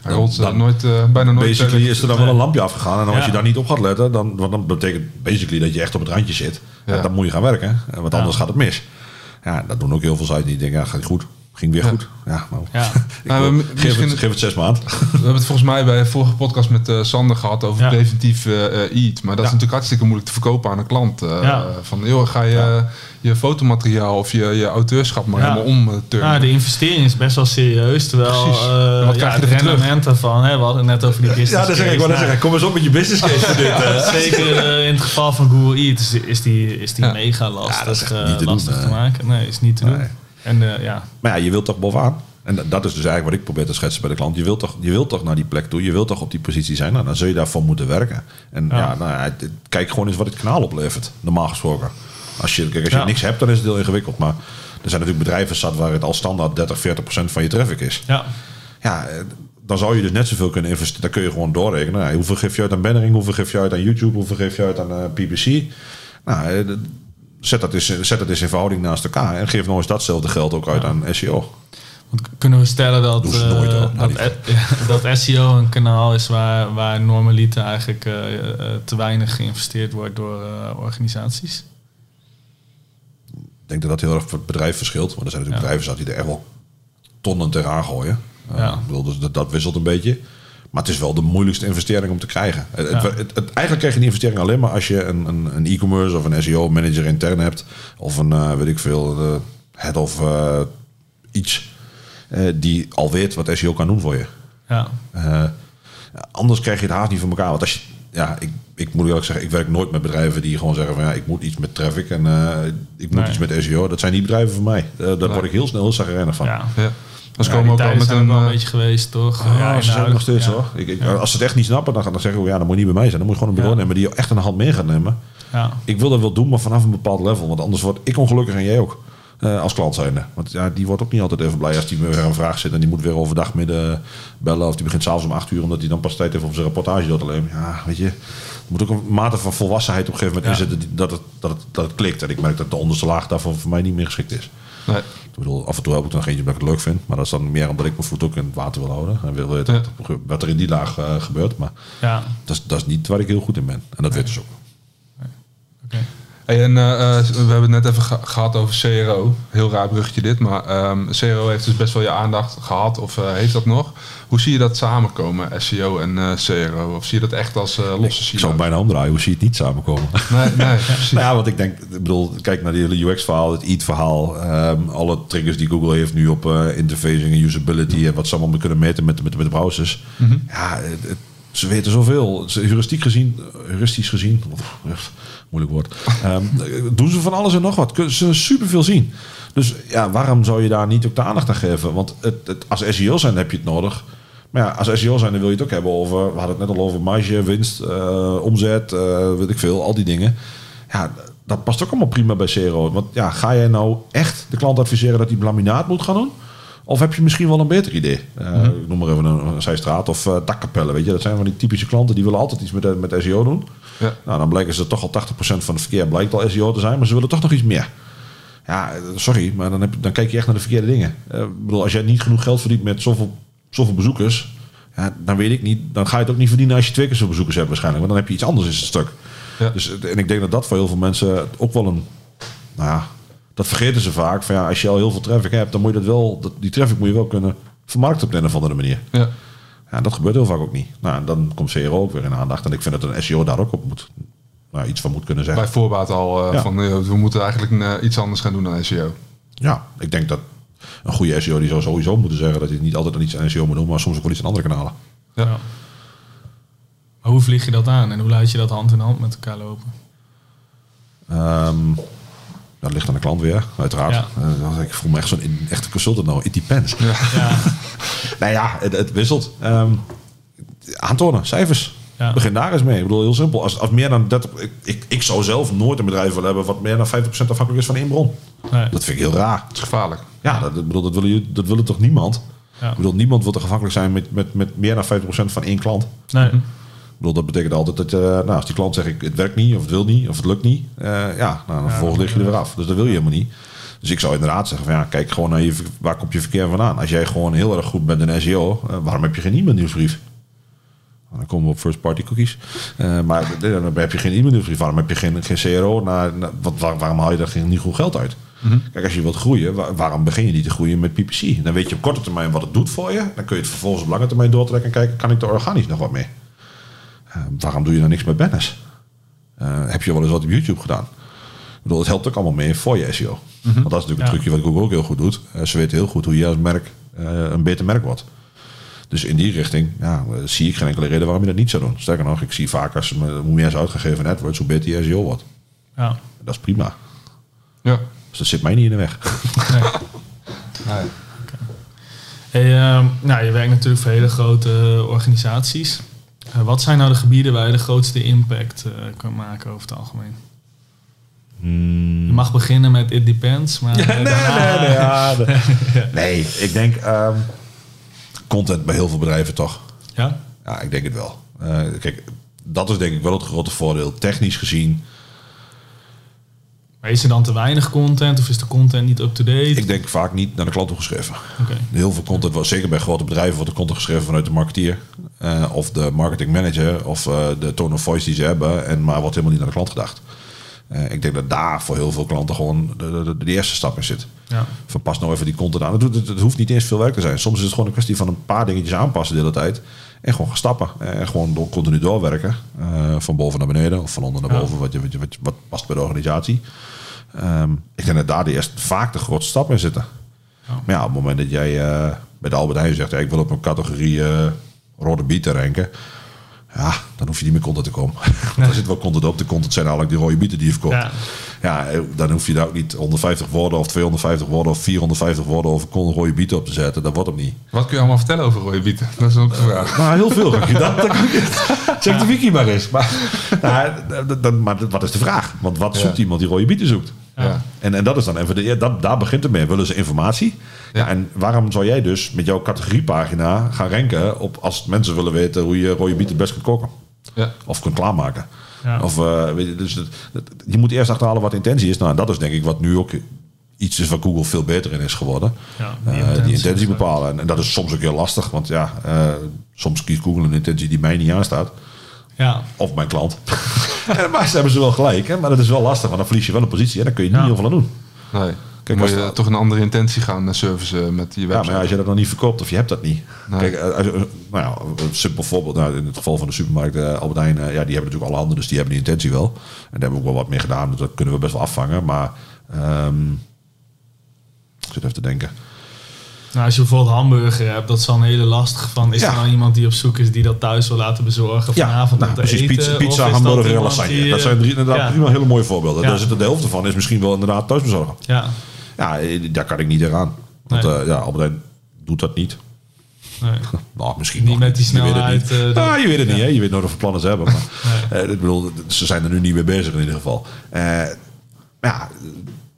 Hij rolt eh, dan- nooit, eh, bijna nooit. basically is er dan wel een lampje afgegaan. En dan als je daar niet op gaat letten, dan, want dan betekent basically dat je echt op het randje zit. Ja. En dan moet je gaan werken. Want Ja. anders gaat het mis. Ja, dat doen ook heel veel sites die denken, ja, gaat goed. Ging weer Ja. goed. Ja, nou, Ja. [LAUGHS] ik Nou, wil- we- geef, misschien- het, geef het zes maanden. [LAUGHS] We hebben het volgens mij bij de vorige podcast met eh, Sander gehad over Ja. preventief eh, eh, eat. Maar dat is Ja. natuurlijk hartstikke moeilijk te verkopen aan een klant. Eh, Ja. Van, joh, ga je Ja. je fotomateriaal of je, je auteurschap maar Ja. helemaal omturnen. Nou, de investering is best wel serieus. Terwijl eh, wat ja, krijg je het ervoor terug? rendement daarvan, hè, we hadden het net over die business Ja, dat zeg ik. Case. zeggen, kom eens op met je business case voor dit. Nou. [LAUGHS] Zeker in het geval van Google Eats is, die, is die Ja. mega lastig, Ja, dat is echt eh, niet te doen, lastig te nee. maken. Nee, is niet te Nee. doen. En eh, ja, Maar ja, je wilt toch bovenaan. En dat- is dus eigenlijk wat ik probeer te schetsen bij de klant. Je wilt toch, je wilt toch naar die plek toe. Je wilt toch op die positie zijn. Nou, dan zul je daarvoor moeten werken. En ja, Ja. nou, kijk gewoon eens wat het kanaal oplevert. Normaal gesproken. Als je, kijk, als je Ja. niks hebt, dan is het heel ingewikkeld. Maar er zijn natuurlijk bedrijven zat waar het al standaard 30, 40 procent van je traffic is. ja, Ja, eh, dan zou je dus net zoveel kunnen investeren. Dan kun je gewoon doorrekenen. Nou, hoeveel geef je uit aan bannering? Hoeveel geef je uit aan YouTube? Hoeveel geef je uit aan eh, PPC? Nou, zet dat, eens, zet dat eens in verhouding naast elkaar. En geef nog eens datzelfde geld ook uit aan SEO. want kunnen we stellen dat, eh, nooit, dat, [LAUGHS] dat SEO een kanaal is waar, waar normaliter eigenlijk eh, eh, te weinig geïnvesteerd wordt door organisaties? Ik denk dat dat heel erg voor het bedrijf verschilt. Want er zijn natuurlijk Ja. bedrijven die er echt wel tonnen tegenaan gooien. Ja. ik bedoel, dus dat, dat wisselt een beetje. Maar het is wel de moeilijkste investering om te krijgen. Het, Ja. het, het- het- eigenlijk krijg je die investering alleen maar als je een, een, een e-commerce of een SEO-manager intern hebt. Of een, eh, weet ik veel, eh, head of eh, iets. eh, die al weet wat SEO kan doen voor je. Ja, Eh, anders krijg je het haast niet voor elkaar. Want als je, ja, ik, ik moet eerlijk zeggen, ik werk nooit met bedrijven die gewoon zeggen van ja, ik moet iets met traffic en eh, ik moet Nee. iets met SEO. Dat zijn niet bedrijven voor mij. Eh, daar Nee. word ik heel snel heel zagrijnig van. Ja. Ja. Ja, komen ook wel met een... wel een eh, beetje geweest, toch? Oh, ja, ze zijn nog steeds ja. hoor. Ik. Als ze het echt niet snappen, dan, dan zeggen we ja, dat moet niet bij mij zijn. Dan moet je gewoon een bureau Ja. nemen die je echt aan de hand mee gaat nemen. Ja. Ik wil dat wel doen, maar vanaf een bepaald level. Want anders word ik ongelukkig en jij ook. eh, als klant zijnde. Want ja, die wordt ook niet altijd even blij als die weer een vraag zit. En die moet weer overdag midden bellen. Of die begint s'avonds om acht uur. Omdat hij dan pas tijd heeft om zijn rapportage door te leveren. Ja, weet je. Er moet ook een mate van volwassenheid op een gegeven moment Ja. inzetten. Dat het, dat, het, dat het klikt. En ik merk dat de onderste laag daarvan voor mij niet meer geschikt is. Nee. Ik bedoel, af en toe heb ik dan eentje dat ik het leuk vind. Maar dat is dan meer omdat ik mijn voet ook in het water wil houden. En wil weten Ja. wat, er in die laag eh, gebeurt. Maar ja. dat is, dat is niet waar ik heel goed in ben. En dat weet dus ook. Oké. Hey, en eh, eh, we hebben het net even ge- gehad over CRO. Heel raar bruggetje dit, maar ehm, CRO heeft dus best wel je aandacht gehad of eh, heeft dat nog. Hoe zie je dat samenkomen, SEO en CRO? Of zie je dat echt als losse Ik zou het bijna omdraaien. Hoe zie je het niet samenkomen? Nee, nee, [LAUGHS] precies. Nou ja, want ik denk, ik bedoel, kijk naar die hele UX-verhaal, het EAT-verhaal, ehm, alle triggers die Google heeft nu op interfacing en usability en wat ze allemaal kunnen meten met, met, met de browsers. Ja, het- het- ze weten zoveel. Ze- Heuristiek gezien, heuristisch gezien, moeilijk woord, ehm, doen ze van alles en nog wat. Kunnen ze superveel zien. Dus ja, waarom zou je daar niet ook de aandacht aan geven? Want het, als SEO zijn heb je het nodig. Maar ja, als SEO zijn dan wil je het ook hebben over, we hadden het net al over marge, winst, eh, omzet, eh, weet ik veel, al die dingen. Ja, dat past ook allemaal prima bij Zero. Want ja, ga jij nou echt de klant adviseren dat hij laminaat moet gaan doen? Of heb je misschien wel een beter idee? Eh, Ik noem maar even een, een zijstraat of eh dakkapellen. Weet je, dat zijn van die typische klanten die willen altijd iets met, eh, met SEO doen. Ja. Nou, dan blijken ze toch al 80% van het verkeer blijkt al SEO te zijn, maar ze willen toch nog iets meer. Ja, sorry, maar dan, heb, je- dan kijk je echt naar de verkeerde dingen. Ik bedoel, als jij niet genoeg geld verdient met zoveel, zoveel bezoekers, ja, dan weet ik niet, dan ga je het ook niet verdienen als je twee keer zoveel bezoekers hebt waarschijnlijk, want dan heb je iets anders in het stuk. Ja. Dus, en ik denk dat dat voor heel veel mensen ook wel een, nou ja, dat vergeten ze vaak. Van ja, als je al heel veel traffic hebt, dan moet je dat wel, dat, die traffic moet je wel kunnen vermarkten op de een of andere manier. Ja. Ja, dat gebeurt heel vaak ook niet. Nou, en dan komt CRO ook weer in aandacht. En ik vind dat een SEO daar ook op moet, nou, iets van moet kunnen zeggen. Bij voorbaat al eh, Ja. van eh, we moeten eigenlijk een, eh, iets anders gaan doen dan SEO. Ja, ik denk dat een goede SEO die zou sowieso moeten zeggen dat hij niet altijd aan iets aan SEO moet doen, maar soms ook wel iets aan andere kanalen. Ja. Ja. Maar hoe vlieg je dat aan en hoe laat je dat hand in hand met elkaar lopen? Ehm, dat ligt aan de klant weer, uiteraard. Ja. Eh, ik voel me echt zo'n echte consultant nou. It depends. Ja, [LAUGHS] Nou ja, het, het wisselt. Ehm, aantonen, cijfers. Ja. Begin daar eens mee. Ik bedoel, heel simpel. Als, als meer dan 30, ik, ik, ik zou zelf nooit een bedrijf willen hebben wat meer dan 50% afhankelijk is van één bron. nee. Dat vind ik heel raar. Het is gevaarlijk. Ja, dat, ik bedoel, dat, willen, jullie- dat willen toch niemand? Ja. Ik bedoel, niemand wil toch afhankelijk zijn met, met, met meer dan 50% van één klant. nee. Bedoel, dat betekent altijd dat eh, nou, als die klant zegt ik, het werkt niet of het wil niet of het lukt niet, eh, ja, nou, dan vervolgens lig je er weer af. Dus dat wil je helemaal niet. Dus ik zou inderdaad zeggen van ja, kijk gewoon naar je, waar komt je verkeer vandaan. Als jij gewoon heel erg goed bent in SEO, eh, waarom heb je geen e-mail nieuwsbrief? Nou, Dan komen we op first party cookies. Maar dan heb je geen e-mail nieuwsbrief. Waarom heb je geen, geen CRO? Nou, nou, wat, waar- waarom haal je daar geen, niet goed geld uit? Kijk, als je wilt groeien, wa- waarom begin je niet te groeien met PPC? Dan weet je op korte termijn wat het doet voor je. Dan kun je het vervolgens op lange termijn doortrekken en kijken, kan ik er organisch nog wat mee? Eh, waarom doe je dan niks met banners? Eh, heb je wel eens wat op YouTube gedaan? Ik bedoel, het helpt ook allemaal mee voor je SEO. Want dat is natuurlijk Ja. een trucje wat Google ook heel goed doet. Eh, ze weten heel goed hoe je als merk eh, een beter merk wordt. Dus in die richting ja, zie ik geen enkele reden waarom je dat niet zou doen. Sterker nog, ik zie vaak als me- hoe meer ze uitgegeven in AdWords, hoe beter je SEO wordt. Ja. Dat is prima. Ja. Dus dat zit mij niet in de weg. Nee. Nee. Hey, ehm, nou, je werkt natuurlijk voor hele grote organisaties. Eh, wat zijn nou de gebieden waar je de grootste impact eh, kan maken over het algemeen? Je mag beginnen met it depends, maar [LAUGHS] eh, nee, daarna- nee, nee, ja, [LAUGHS] de- nee, ik denk ehm, content bij heel veel bedrijven toch. Ja? Ja, ik denk het wel. Eh, kijk, dat is denk ik wel het grote voordeel. Technisch gezien, Maar is er dan te weinig content of is de content niet up-to-date? ik denk vaak niet naar de klant toe geschreven. Oké. Heel veel content, zeker bij grote bedrijven, wordt de content geschreven vanuit de marketeer. Eh, of de marketing manager of eh, de tone of voice die ze hebben. En, maar wordt helemaal niet naar de klant gedacht. Eh, ik denk dat daar voor heel veel klanten gewoon de, de, de eerste stap in zit. Ja. Van pas nou even die content aan. Het, het, het hoeft niet eens veel werk te zijn. Soms is het gewoon een kwestie van een paar dingetjes aanpassen de hele tijd. En gewoon gaan stappen. En gewoon door, continu doorwerken. Van boven naar beneden of van onder naar Ja. boven. Wat, je, wat, je, wat, past bij de organisatie. Ehm, ik denk dat daar de eerst vaak de grootste stap in zitten. Ja. Maar ja, op het moment dat jij bij de Albert Heijn zegt... ik wil op een categorie rode bieten ranken... Ja, dan hoef je niet meer content te komen. [LAUGHS] Want er zit wel content op. De content zijn eigenlijk die rode bieten die je verkoopt. Ja. Ja. dan hoef je daar ook niet 150 woorden of 250 woorden of 450 woorden over rode bieten op te zetten. Dat wordt hem niet. Wat kun je allemaal vertellen over rode bieten? Dat is ook de vraag. Maar heel veel. dat, dat kan je, check [LAUGHS] de wiki maar eens. Maar, nou, d- d- maar wat is de vraag? Want wat zoekt Ja. iemand die rode bieten zoekt? Ja. En, en dat is dan even de, dat, daar begint het mee. Willen ze informatie? Ja. Ja. en waarom zou jij dus met jouw categoriepagina gaan ranken op als mensen willen weten hoe je rode bieten het best kunt koken? Ja. Of kunt klaarmaken? Ja. Of, eh, weet je, dus je moet eerst achterhalen wat de intentie is. Nou, en dat is denk ik wat nu ook iets is waar Google veel beter in is geworden. Ja, Eh, die die, intentie. bepalen. En, en dat is soms ook heel lastig. Want ja, eh, soms kiest Google een intentie die mij niet aanstaat. Ja, Of mijn klant. En [LAUGHS] maar ze hebben ze wel gelijk. Hè? Maar dat is wel lastig. Want dan verlies je wel een positie. En dan kun je niet Ja. heel veel aan doen. Nee. Kijk, moet je dat- toch een andere intentie gaan eh, servicen met je Ja, website. maar ja, als je dat nog niet verkoopt of je hebt dat niet. Nee. Kijk, eh, als je- nou ja, een simpel voorbeeld. Nou, in het geval van de supermarkt eh, Albert Heijn, eh, ja, die hebben natuurlijk alle handen, dus die hebben die intentie wel. En daar hebben we ook wel wat mee gedaan, dus dat kunnen we best wel afvangen. Maar ehm, ik zit even te denken. Nou, als je bijvoorbeeld hamburger hebt, dat is dan een hele lastig van. Is Ja. er nou iemand die op zoek is die dat thuis wil laten bezorgen vanavond nou, om te precies. eten? Pizza, pizza hamburger en iemand lasagne. die, dat zijn drie, inderdaad ja. prima hele mooie voorbeelden. Ja. Daar zit de helft van is misschien wel inderdaad thuisbezorgen. Ja, Ja, eh, daar kan ik niet eraan. Want Nee. eh, ja, Albert doet dat niet. nee. [LAUGHS] Nou, misschien Niet met die Je weet het snelheid, niet. eh, nou, je weet het niet, ja. hè? Je weet nooit of we plannen ze hebben. Maar, eh, ik bedoel, ze zijn er nu niet mee bezig in ieder geval. Eh, maar ja,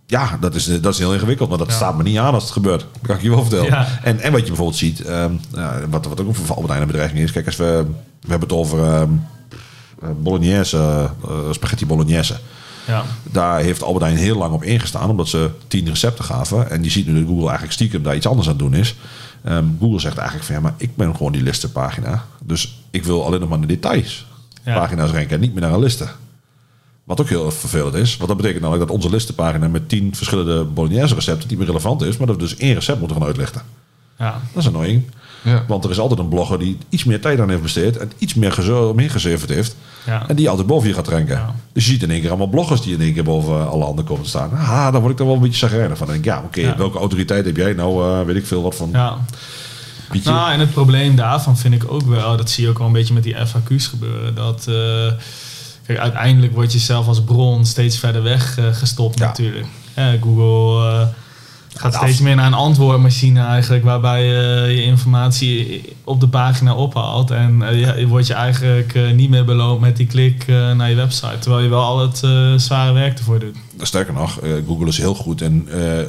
ja dat, is, dat is heel ingewikkeld. Maar dat Ja. staat me niet aan als het gebeurt. Dat kan ik je wel vertellen. Ja. En, en wat je bijvoorbeeld ziet, ehm, wat, wat ook voor Albert Heijn een bedreiging is. Kijk, als we, we hebben het over eh, bolognese, eh, spaghetti bolognese. ja. Daar heeft Albert Heijn heel lang op ingestaan, omdat ze tien recepten gaven. En je ziet nu dat Google eigenlijk stiekem daar iets anders aan het doen is. Ehm, Google zegt eigenlijk van ja, maar ik ben gewoon die listenpagina. Dus ik wil alleen nog maar de details pagina's ranken en niet meer naar een listen. Wat ook heel vervelend is. Want dat betekent namelijk dat onze listenpagina met tien verschillende bolognese recepten niet meer relevant is. Maar dat we dus één recept moeten gaan uitlichten. ja. Dat is annoying. Ja. Want er is altijd een blogger die iets meer tijd aan heeft besteed. En iets meer gezo- meer gezeverd heeft. Ja. En die altijd boven je gaat ranken. Ja. Dus je ziet in één keer allemaal bloggers die in één keer boven alle anderen komen te staan. Ah, dan word ik er wel een beetje chagrijnig van. Dan denk ik, ja, oké, Ja. welke autoriteit heb jij? Nou, eh, weet ik veel wat van. ja. Nou, en het probleem daarvan vind ik ook wel, dat zie je ook wel een beetje met die FAQ's gebeuren. Dat eh, kijk, uiteindelijk word je zelf als bron steeds verder weg eh, gestopt Ja. natuurlijk. Eh, Google eh, gaat Ja, steeds af- meer naar een antwoordmachine eigenlijk, waarbij je je informatie op de pagina ophaalt. En eh, je wordt je eigenlijk eh, niet meer beloond met die klik eh, naar je website. Terwijl je wel al het eh, zware werk ervoor doet. Sterker nog, eh, Google is heel goed en eh,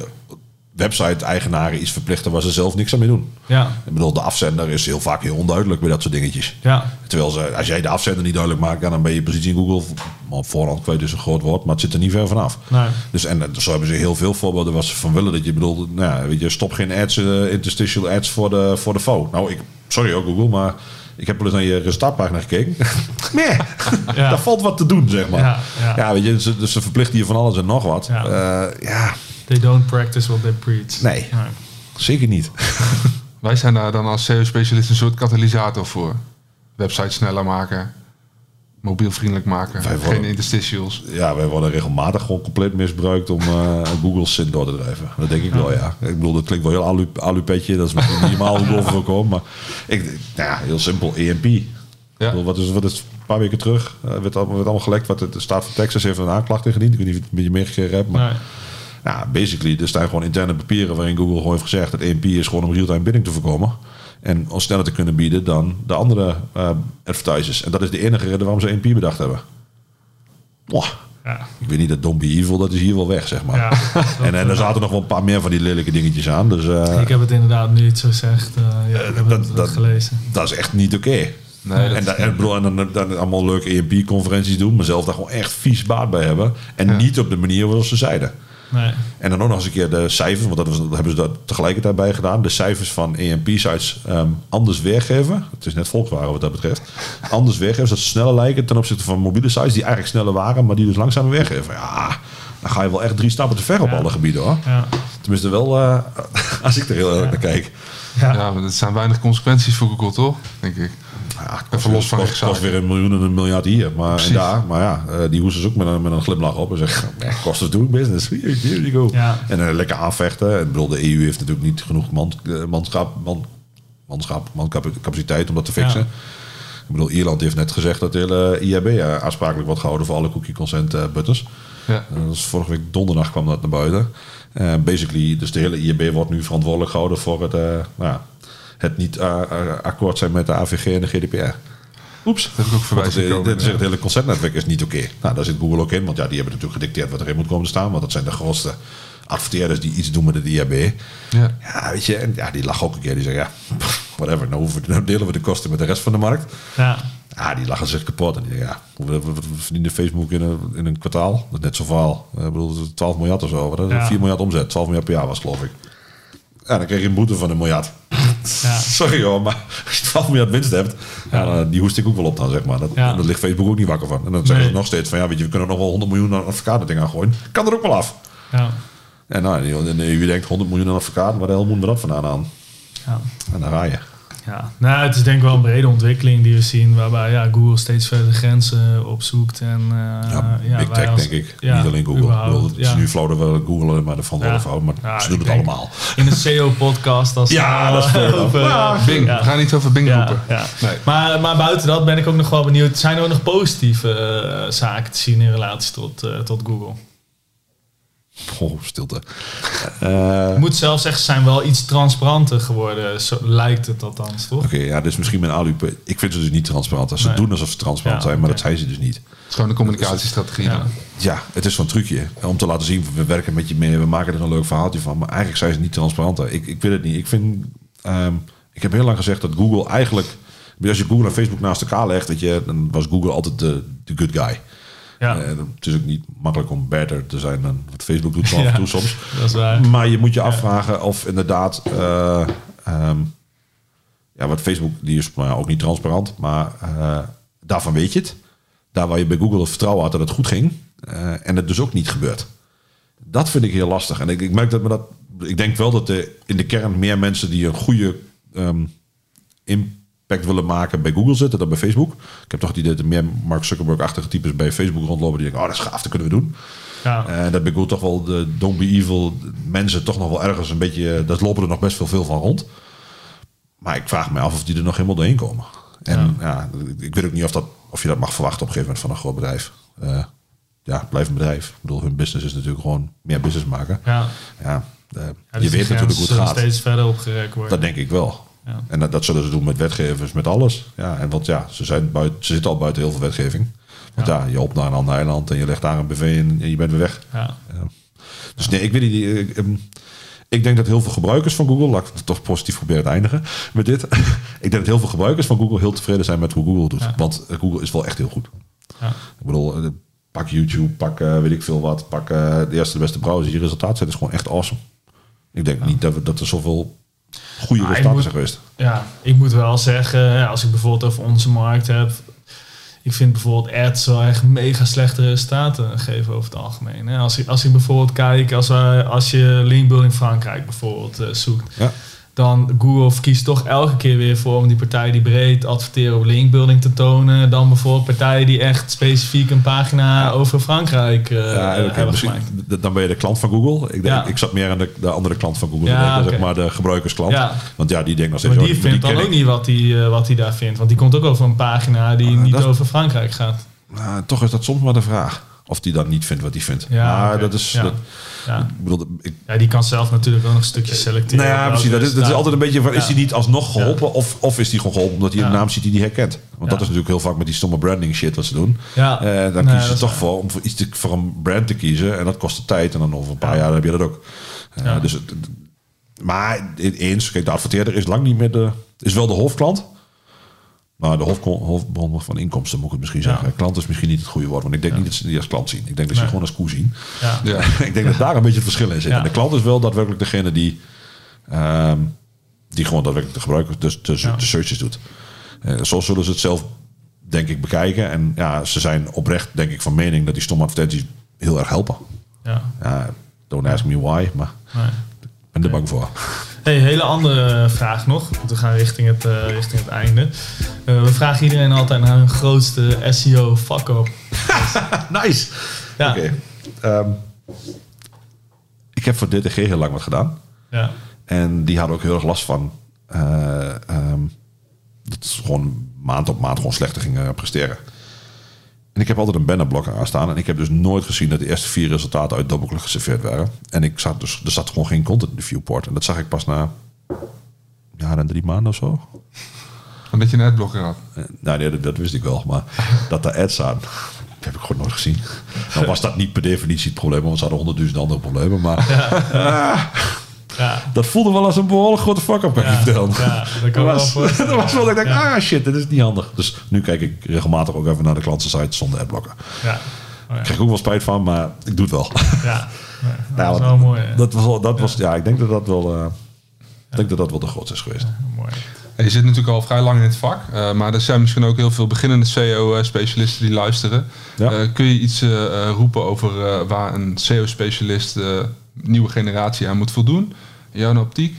website-eigenaren iets verplichten waar ze zelf niks aan mee doen. Ja, Ik bedoel, de afzender is heel vaak heel onduidelijk bij dat soort dingetjes. ja, Terwijl ze, als jij de afzender niet duidelijk maakt, dan ben je positie in Google, op voorhand kwijt is een groot woord, maar het zit er niet ver vanaf. nee. Dus en eh, zo hebben ze heel veel voorbeelden waar ze van willen dat je bedoelt, nou ja, weet je, stop geen ads, eh, interstitial ads voor de, voor de foe. Nou, ik, sorry ook Google, maar ik heb wel eens naar je resultaatpagina gekeken. [LAUGHS] nee, Ja. daar valt wat te doen, zeg maar. Ja, Ja, ja. weet je, ze, dus ze verplichten je van alles en nog wat. Ja. Ja They don't practice what they preach. Nee. zeker niet. [LAUGHS] Wij zijn daar dan als SEO-specialist een soort katalysator voor. Website sneller maken, mobielvriendelijk maken, Wij worden- geen interstitials. Ja, wij worden regelmatig gewoon compleet misbruikt om eh [LAUGHS] Google's zin door te drijven. Dat denk ik wel, ja. Ik bedoel, dat klinkt wel heel alu, alupetje. Dat is misschien niet helemaal hoe ik [LAUGHS] overkomt. Maar ik, nou ja, heel simpel, EMP. Ik Ja. bedoel, wat is, wat is een paar weken terug? eh, werd, allemaal, werd allemaal gelekt. Wat de staat van Texas heeft een aanklacht ingediend. Ik weet niet of je het een beetje meegekregen hebt. Maar Nee. Ja, basically, er staan gewoon interne papieren waarin Google gewoon heeft gezegd dat EMP is gewoon om real-time bidding te voorkomen. En ons sneller te kunnen bieden dan de andere eh, advertisers. En dat is de enige reden waarom ze EMP bedacht hebben. Mwah. Ja. Ik weet niet dat Don't Be Evil, dat is hier wel weg, zeg maar. Ja, [LAUGHS] en, en er zaten nog wel een paar meer van die lelijke dingetjes aan. Dus eh, Ik heb het inderdaad nu het zo zegt. eh, ja, ik heb dat- het dat- gelezen. dat is echt niet oké. Nee, dat en, da- en, ik bedoel, en dan, dan allemaal leuke EMP-conferenties doen, maar zelf daar gewoon echt vies baat bij hebben. En Ja. niet op de manier zoals ze zeiden. Nee. En dan ook nog eens een keer de cijfers, want dat, was, dat hebben ze daar tegelijkertijd bij gedaan. De cijfers van EMP-sites ehm, anders weergeven. Het is net volkswagen wat dat betreft. Anders weergeven, zodat ze sneller lijken ten opzichte van mobiele sites die eigenlijk sneller waren, maar die dus langzamer weergeven. Ja, dan ga je wel echt drie stappen te ver op Ja. alle gebieden hoor. Ja. Tenminste wel, eh, [LAUGHS] als ik er heel erg naar kijk. Ja. Ja, maar dat zijn weinig consequenties voor Google, toch? Denk ik. Ja, het Even los van kost, kost weer een miljoen en een miljard hier. Maar, en daar, maar ja, eh, die hoesten ze ook met een, met een glimlach op. En zeggen, kost of doing business. Here you go. Ja. En eh, lekker aanvechten. En ik bedoel, de EU heeft natuurlijk niet genoeg man, eh, manschap, man, manschap, mancapaciteit om dat te fixen. bedoel, Ierland heeft net gezegd dat de hele IAB aansprakelijk wordt gehouden voor alle cookie consent buttons. Ja. Dat is vorige week donderdag kwam dat naar buiten. Eh, basically, dus de hele IAB wordt nu verantwoordelijk gehouden voor het, nou ja, het niet eh, eh, akkoord zijn met de AVG en de GDPR. Oeps. Dat heb ik ook Want zien het, hele conceptnetwerk is niet oké. Nou, daar zit Google ook in, want ja, die hebben natuurlijk gedicteerd wat erin moet komen te staan. Want dat zijn de grootste adverteerders die iets doen met het IAB. Ja. Ja, weet je, en ja, die lag ook een keer. Die zei, ja, [LAUGHS] whatever, nou, hoeven we- nou delen we de kosten met de rest van de markt. Ja, Ja, die lachen zich kapot. En die zeggen, ja, wat- wat verdiende Facebook in een, in een kwartaal? Dat is net zo verhaal. Ik bedoel, dat is 12 miljard of zo. Ja. 4 miljard omzet. 12 miljard per jaar was, geloof ik. Ja, dan kreeg je een boete van een miljard. ja. [LAUGHS] Sorry hoor, maar als je 12 miljard winst hebt, ja. dan- die hoest ik ook wel op dan, zeg maar. Dat, Ja. Daar ligt Facebook ook niet wakker van. En dan zeggen Nee. ze nog steeds van, ja, weet je, we kunnen nog wel 100 miljoen aan advocaten dingen aan gooien. Kan er ook wel af. ja. En nou, en je denkt 100 miljoen aan advocaten, waar de hel moeten we dat vandaan aan? ja. En dan ga je. Ja, nou, het is denk ik wel een brede ontwikkeling die we zien, waarbij ja, Google steeds verder grenzen opzoekt. En, eh, Ja, ja, big tech, als- denk ik. ja, niet alleen Google. Bedoel, het is nu flauw dat we Google maar de verantwoordelijk Ja. maar Ja, ze doen het allemaal. In een SEO-podcast als [LAUGHS] Ja, dat is over, Ja, Bing. Ja. We gaan niet over Bing Ja, roepen. ja. Nee. Maar, maar buiten dat ben ik ook nog wel benieuwd. Zijn er ook nog positieve eh, zaken te zien in relatie tot, eh, tot Google? Oh, stilte. [LAUGHS] Eh, Ik moet zelf zeggen, ze zijn wel iets transparanter geworden. Zo lijkt het althans, toch? Oké, ja, dit is misschien mijn alu. Ik vind ze dus niet transparant. Ze Nee. doen alsof ze transparant Ja, zijn, maar dat zijn ze dus niet. Het is gewoon een communicatiestrategie. Ja, het is zo'n trucje om te laten zien, we werken met je mee, we maken er een leuk verhaaltje van. Maar eigenlijk zijn ze niet transparanter. Ik, ik weet het niet. Ik vind, ehm, ik heb heel lang gezegd dat Google eigenlijk, als je Google en Facebook naast elkaar legt, dat je, dan was Google altijd de, de good guy. Ja, Eh, het is ook niet makkelijk om beter te zijn dan wat Facebook doet af en toe soms. [LAUGHS] dat is waar. Maar je moet je afvragen of inderdaad. eh, ehm, ja, wat Facebook, die is maar ook niet transparant. Maar eh, daarvan weet je het. Daar waar je bij Google het vertrouwen had dat het goed ging. en het dus ook niet gebeurt. Dat vind ik heel lastig. En ik, ik merk dat me dat. Ik denk wel dat er in de kern meer mensen die een goede ehm, impact willen maken bij Google zitten dan bij Facebook. Ik heb toch het idee dat er meer Mark Zuckerberg-achtige types bij Facebook rondlopen die denken: oh, dat is gaaf, dat kunnen we doen. Ja. En dat bij Google toch wel de don't be evil mensen toch nog wel ergens een beetje... Dat lopen er nog best wel veel van rond. Maar ik vraag me af of die er nog helemaal doorheen komen. En ja. ik weet ook niet of, dat, of je dat mag verwachten op een gegeven moment van een groot bedrijf. Eh, ja, het blijft een bedrijf. Ik bedoel, hun business is natuurlijk gewoon meer business maken. Ja. Ja, eh, Ja, je dus weet natuurlijk hoe het gaat. steeds verder opgerekt worden. Dat denk ik wel. Ja. En dat, dat zullen ze doen met wetgevers, met alles. Ja, en want ja, ze, zijn buiten, ze zitten al buiten heel veel wetgeving. Want ja, je op naar een ander eiland en je legt daar een BV in en je bent weer weg. Ja. Dus nee, ik weet niet. Ik, ehm, ik denk dat heel veel gebruikers van Google, laat ik het toch positief proberen te eindigen met dit. [LAUGHS] ik denk dat heel veel gebruikers van Google heel tevreden zijn met hoe Google doet. Ja. Want Google is wel echt heel goed. Ja. Ik bedoel, eh, pak YouTube, pak eh, weet ik veel wat, pak eh, de eerste de beste browser. Je resultaat zijn is gewoon echt awesome. Ik denk niet dat, we, dat er zoveel goede je resultaten moet- geweest. Ja, ik moet wel zeggen, als ik bijvoorbeeld over onze markt heb. Ik vind bijvoorbeeld ads wel echt mega slechte resultaten geven over het algemeen. Als, ik, als ik bijvoorbeeld kijk, als, als je linkbuilding Frankrijk bijvoorbeeld eh, zoekt. Ja. Dan Google kiest toch elke keer weer voor om die partijen die breed adverteren op linkbuilding te tonen. Dan bijvoorbeeld partijen die echt specifiek een pagina over Frankrijk eh, Ja, hebben gemaakt. dan ben je de klant van Google. Ik, denk, Ja. ik zat meer aan de, de andere klant van Google, Ja, zeg maar de gebruikersklant. Want ja, die denkt nog steeds... Maar oh, die vindt dan ook niet wat hij wat die daar vindt. Want die komt ook over een pagina die Ah, niet over Frankrijk gaat. Nou, toch is dat soms maar de vraag. Of die dan niet vindt wat hij vindt. Ja, maar dat is... Ja. Dat, Ja. ik bedoel, ik, ja, die kan zelf natuurlijk ook nog een stukje selecteren. nou ja, precies. Dat is, dat is resultaten. altijd een beetje van... Is hij niet alsnog geholpen? Of, of is hij gewoon geholpen omdat hij een naam ziet die hij herkent? Want dat is natuurlijk heel vaak met die stomme branding shit wat ze doen. Ja. Eh, dan Nee, kiezen ze toch voor om voor, iets te, voor een brand te kiezen. En dat kost de tijd. En dan over een paar Ja. jaar heb je dat ook. Ja. dus het, maar eens, kijk, de adverteerder is lang niet meer de... Is wel de hoofdklant. Maar de hoofdbron van inkomsten moet ik het misschien Ja. zeggen. Klant is misschien niet het goede woord. Want ik denk niet dat ze die als klant zien. Ik denk dat ze Nee. gewoon als koe zien. Ja. [LAUGHS] Ja. ik denk dat daar een beetje het verschil in zit. Ja. En de klant is wel daadwerkelijk degene die, ehm, die gewoon daadwerkelijk de gebruiker, dus de, Ja. de searches doet. Eh, zo zullen ze het zelf, denk ik, bekijken. En ja, ze zijn oprecht, denk ik, van mening dat die stomme advertenties heel erg helpen. Ja. Ja, don't ask me why, maar Nee. Ben er bang voor. Hey, hele andere vraag nog. Want we gaan richting het, eh, richting het einde. Eh, we vragen iedereen altijd naar hun grootste SEO fuck-up. [LAUGHS] Nice! Ja. Oké. ehm, ik heb voor DTG heel lang wat gedaan. Ja. En die hadden ook heel erg last van. ehm, dat is gewoon maand op maand gewoon slechter ging eh, presteren. En ik heb altijd een bannerblokker aanstaan. En ik heb dus nooit gezien dat de eerste vier resultaten uit dubbelklik geserveerd waren. En ik zat dus, er zat gewoon geen content in de viewport. En dat zag ik pas na ja, en drie maanden of zo. Omdat je een adblocker had. Eh, Nou, nee, dat, dat wist ik wel. Maar [LAUGHS] dat daar ads aan, dat heb ik gewoon nooit gezien. Dan was dat niet per definitie het probleem, want ze hadden honderdduizend andere problemen. Maar [LAUGHS] [LAUGHS] ah, Ja. Dat voelde wel als een behoorlijk grote fuck-up, kan ik je Ja, [LAUGHS] ja, dat Dat was, wel [LAUGHS] dat was wel dat ik dacht, ah shit, dit is niet handig. Dus nu kijk ik regelmatig ook even naar de klantensite zonder adblocker. Ja. Oh, ja. krijg ik ook wel spijt van, maar ik doe het wel. Ja. [LAUGHS] Ja, dat Ja, is want wel mooi. hè. Dat was, dat was, ja, ik denk dat dat wel, eh, ik denk dat dat wel de grootste is geweest. mooi. Je zit natuurlijk al vrij lang in het vak, eh, maar er zijn misschien ook heel veel beginnende SEO-specialisten die luisteren. Ja. Eh, kun je iets roepen over eh, waar een SEO-specialist eh, nieuwe generatie aan moet voldoen? Jouw optiek?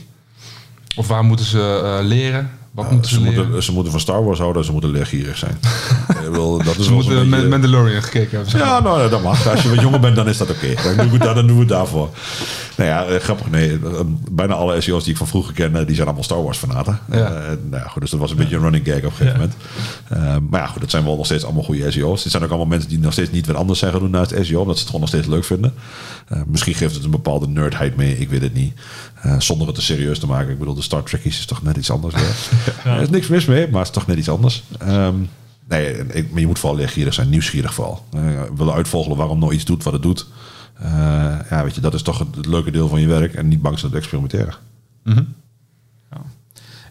Of waar moeten ze eh, leren? Wat Eh, moeten ze, ze, moeten, ze moeten van Star Wars houden, ze moeten leergierig zijn. [LAUGHS] Wil- dat is ze moeten beetje- Mandalorian gekeken hebben. Ja, nou, dat mag. Als je wat jonger bent, dan is dat oké. [LAUGHS] Dan, doen we dan doen we het daarvoor. Nou ja, eh, grappig. Nee, eh, bijna alle SEO's die ik van vroeger ken, eh, die zijn allemaal Star Wars fanaten. Ja. Nou ja, goed, dus dat was een beetje een running gag op een gegeven moment. Maar ja, goed, dat zijn wel nog steeds allemaal goede SEO's. Dit zijn ook allemaal mensen die nog steeds niet wat anders zijn gaan doen naast SEO, omdat ze het gewoon nog steeds leuk vinden. Misschien geeft het een bepaalde nerdheid mee, ik weet het niet. Zonder het te serieus te maken. Ik bedoel, de Star Trekkies is toch net iets anders. [LAUGHS] Er is niks mis mee, maar het is toch net iets anders. Ehm, Nee, maar je moet vooral leergierig zijn, nieuwsgierig vooral. Willen uitvogelen waarom nou iets doet wat het doet. Eh, ja, weet je, dat is toch het, het leuke deel van je werk. En niet bang zijn te experimenteren.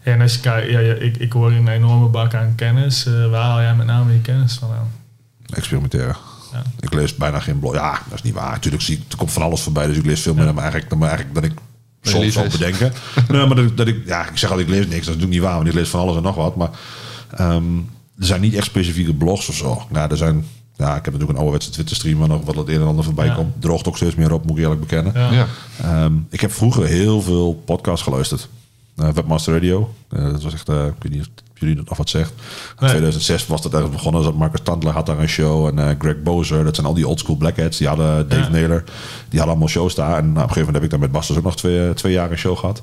Ja, en als je kijkt, ja, ja, ik, ik hoor een enorme bak aan kennis. Eh, waar haal jij met name je kennis vandaan? Experimenteren. Ja. Ik lees bijna geen blog. Ja, dat is niet waar. Natuurlijk zie ik, er komt van alles voorbij. Dus ik lees veel meer dan, eigenlijk, dan eigenlijk dat ik soms zou bedenken. [LAUGHS] nee, maar dat, ik- dat ik, ja, ik zeg altijd, ik lees niks. Dat is natuurlijk niet waar, want ik lees van alles en nog wat. Maar ehm, er zijn niet echt specifieke blogs of zo. Nou, er zijn... Ja, ik heb natuurlijk een ouderwetse Twitter stream waar nog wat het een en ander voorbij Ja. komt. Droogt ook steeds meer op, moet ik eerlijk bekennen. Ja. Ja. Ehm, ik heb vroeger heel veel podcasts geluisterd. Eh, Webmaster Radio. Eh, dat was echt, eh, ik weet niet of jullie dat nog wat zegt. In Nee. 2006 was dat ergens begonnen. Zat Marcus Tandler had daar een show. En Greg Bozer. Dat zijn al die oldschool blackheads. Die hadden Dave Ja. Naylor. Die hadden allemaal shows daar. En op een gegeven moment heb ik daar met Bas dus ook nog twee, twee jaar een show gehad.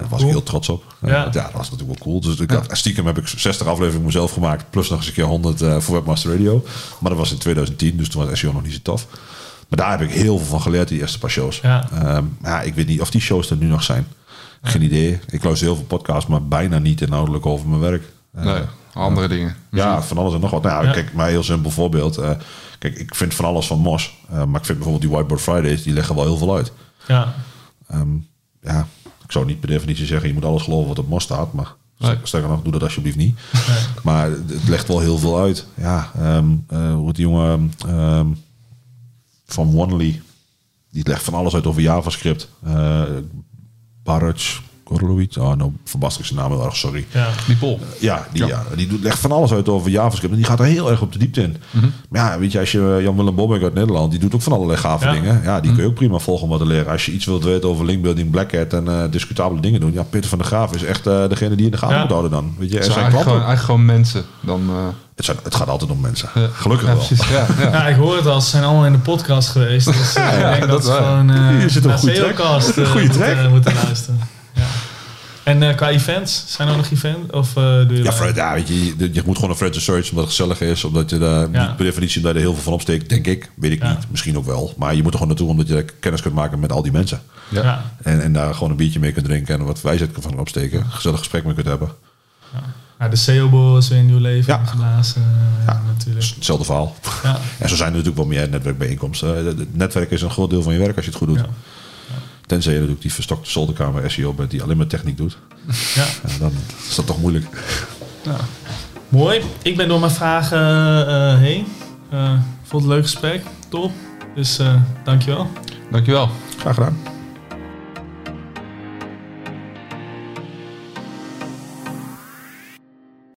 Daar was Cool. ik heel trots op. Eh, Ja. dat was natuurlijk wel cool. Dus ik had, stiekem heb ik 60 afleveringen mezelf gemaakt. Plus nog eens een keer 100 eh, voor Webmaster Radio. Maar dat was in 2010. Dus toen was SEO nog niet zo tof. Maar daar heb ik heel veel van geleerd, die eerste paar shows. Ja. Ehm, ja, ik weet niet of die shows er nu nog zijn. Geen idee. Ik luister heel veel podcasts, maar bijna niet inhoudelijk over mijn werk. Eh, Nee, andere dingen. ja, van alles en nog wat. Nou, ja, Ja. kijk, maar heel simpel voorbeeld. Eh, kijk, ik vind van alles van Mos. Eh, maar ik vind bijvoorbeeld die Whiteboard Fridays, die leggen wel heel veel uit. Ja. Ehm, ja, ik zou niet per definitie zeggen, je moet alles geloven wat op Mos staat. Maar Nee. sterker nog, doe dat alsjeblieft niet. Nee. Maar het legt wel heel veel uit. Ja, ehm, eh, hoe die jongen ehm, van Wanley, die legt van alles uit over JavaScript. Uh, Baraj Korlovic, oh nou, verbast ik zijn naam heel erg, sorry. Ja. Die pol. Ja, die, ja. die doet, legt van alles uit over JavaScript. En die gaat er heel erg op de diepte in. Maar ja, weet je, als je Jan-Willem Bobbek uit Nederland... die doet ook van allerlei gave Ja. dingen. Ja, die kun je ook prima volgen om wat te leren. Als je iets wilt weten over linkbuilding, Black Hat... en eh, discutabele dingen doen... ja, Peter van der Graaf is echt eh, degene die in de gaten Ja. moet houden dan. Weet je, er zijn eigenlijk gewoon, eigenlijk gewoon mensen. Dan, eh, Het, zijn, het gaat altijd om mensen. Gelukkig Ja, wel. precies. Ja, ja. Ja, ik hoor het al. Ze zijn allemaal in de podcast geweest. Dus [LAUGHS] eh, ik denk dat, dat ze wel. gewoon eh op naar eh, moeten luisteren. En eh, qua events, zijn er nog events? Of eh, doe je Ja, daar- Fred, ja, weet je, je, je moet gewoon een to Search omdat het gezellig is. Omdat je daar Ja. niet per definitie er heel veel van opsteekt, denk ik. Weet ik Ja. niet. Misschien ook wel. Maar je moet er gewoon naartoe omdat je kennis kunt maken met al die mensen. Ja. En, en daar gewoon een biertje mee kunt drinken en wat wijsheid van opsteken. Een gezellig gesprek mee kunt hebben. Ja, de SEO-bol is weer een nieuw leven Ja. geblazen. eh, ja, natuurlijk. Hetzelfde verhaal. Ja. [LAUGHS] En zo zijn er natuurlijk wel meer netwerkbijeenkomsten. Het netwerk is een groot deel van je werk als je het goed doet. Tenzij je natuurlijk die verstokte zolderkamer SEO bent die alleen maar techniek doet. [LAUGHS] Ja. Ja, dan is dat toch moeilijk. Ja. Mooi. Ik ben door mijn vragen eh, heen. Eh, vond het een leuk gesprek. Top. Dus eh dankjewel. Dankjewel. Graag gedaan.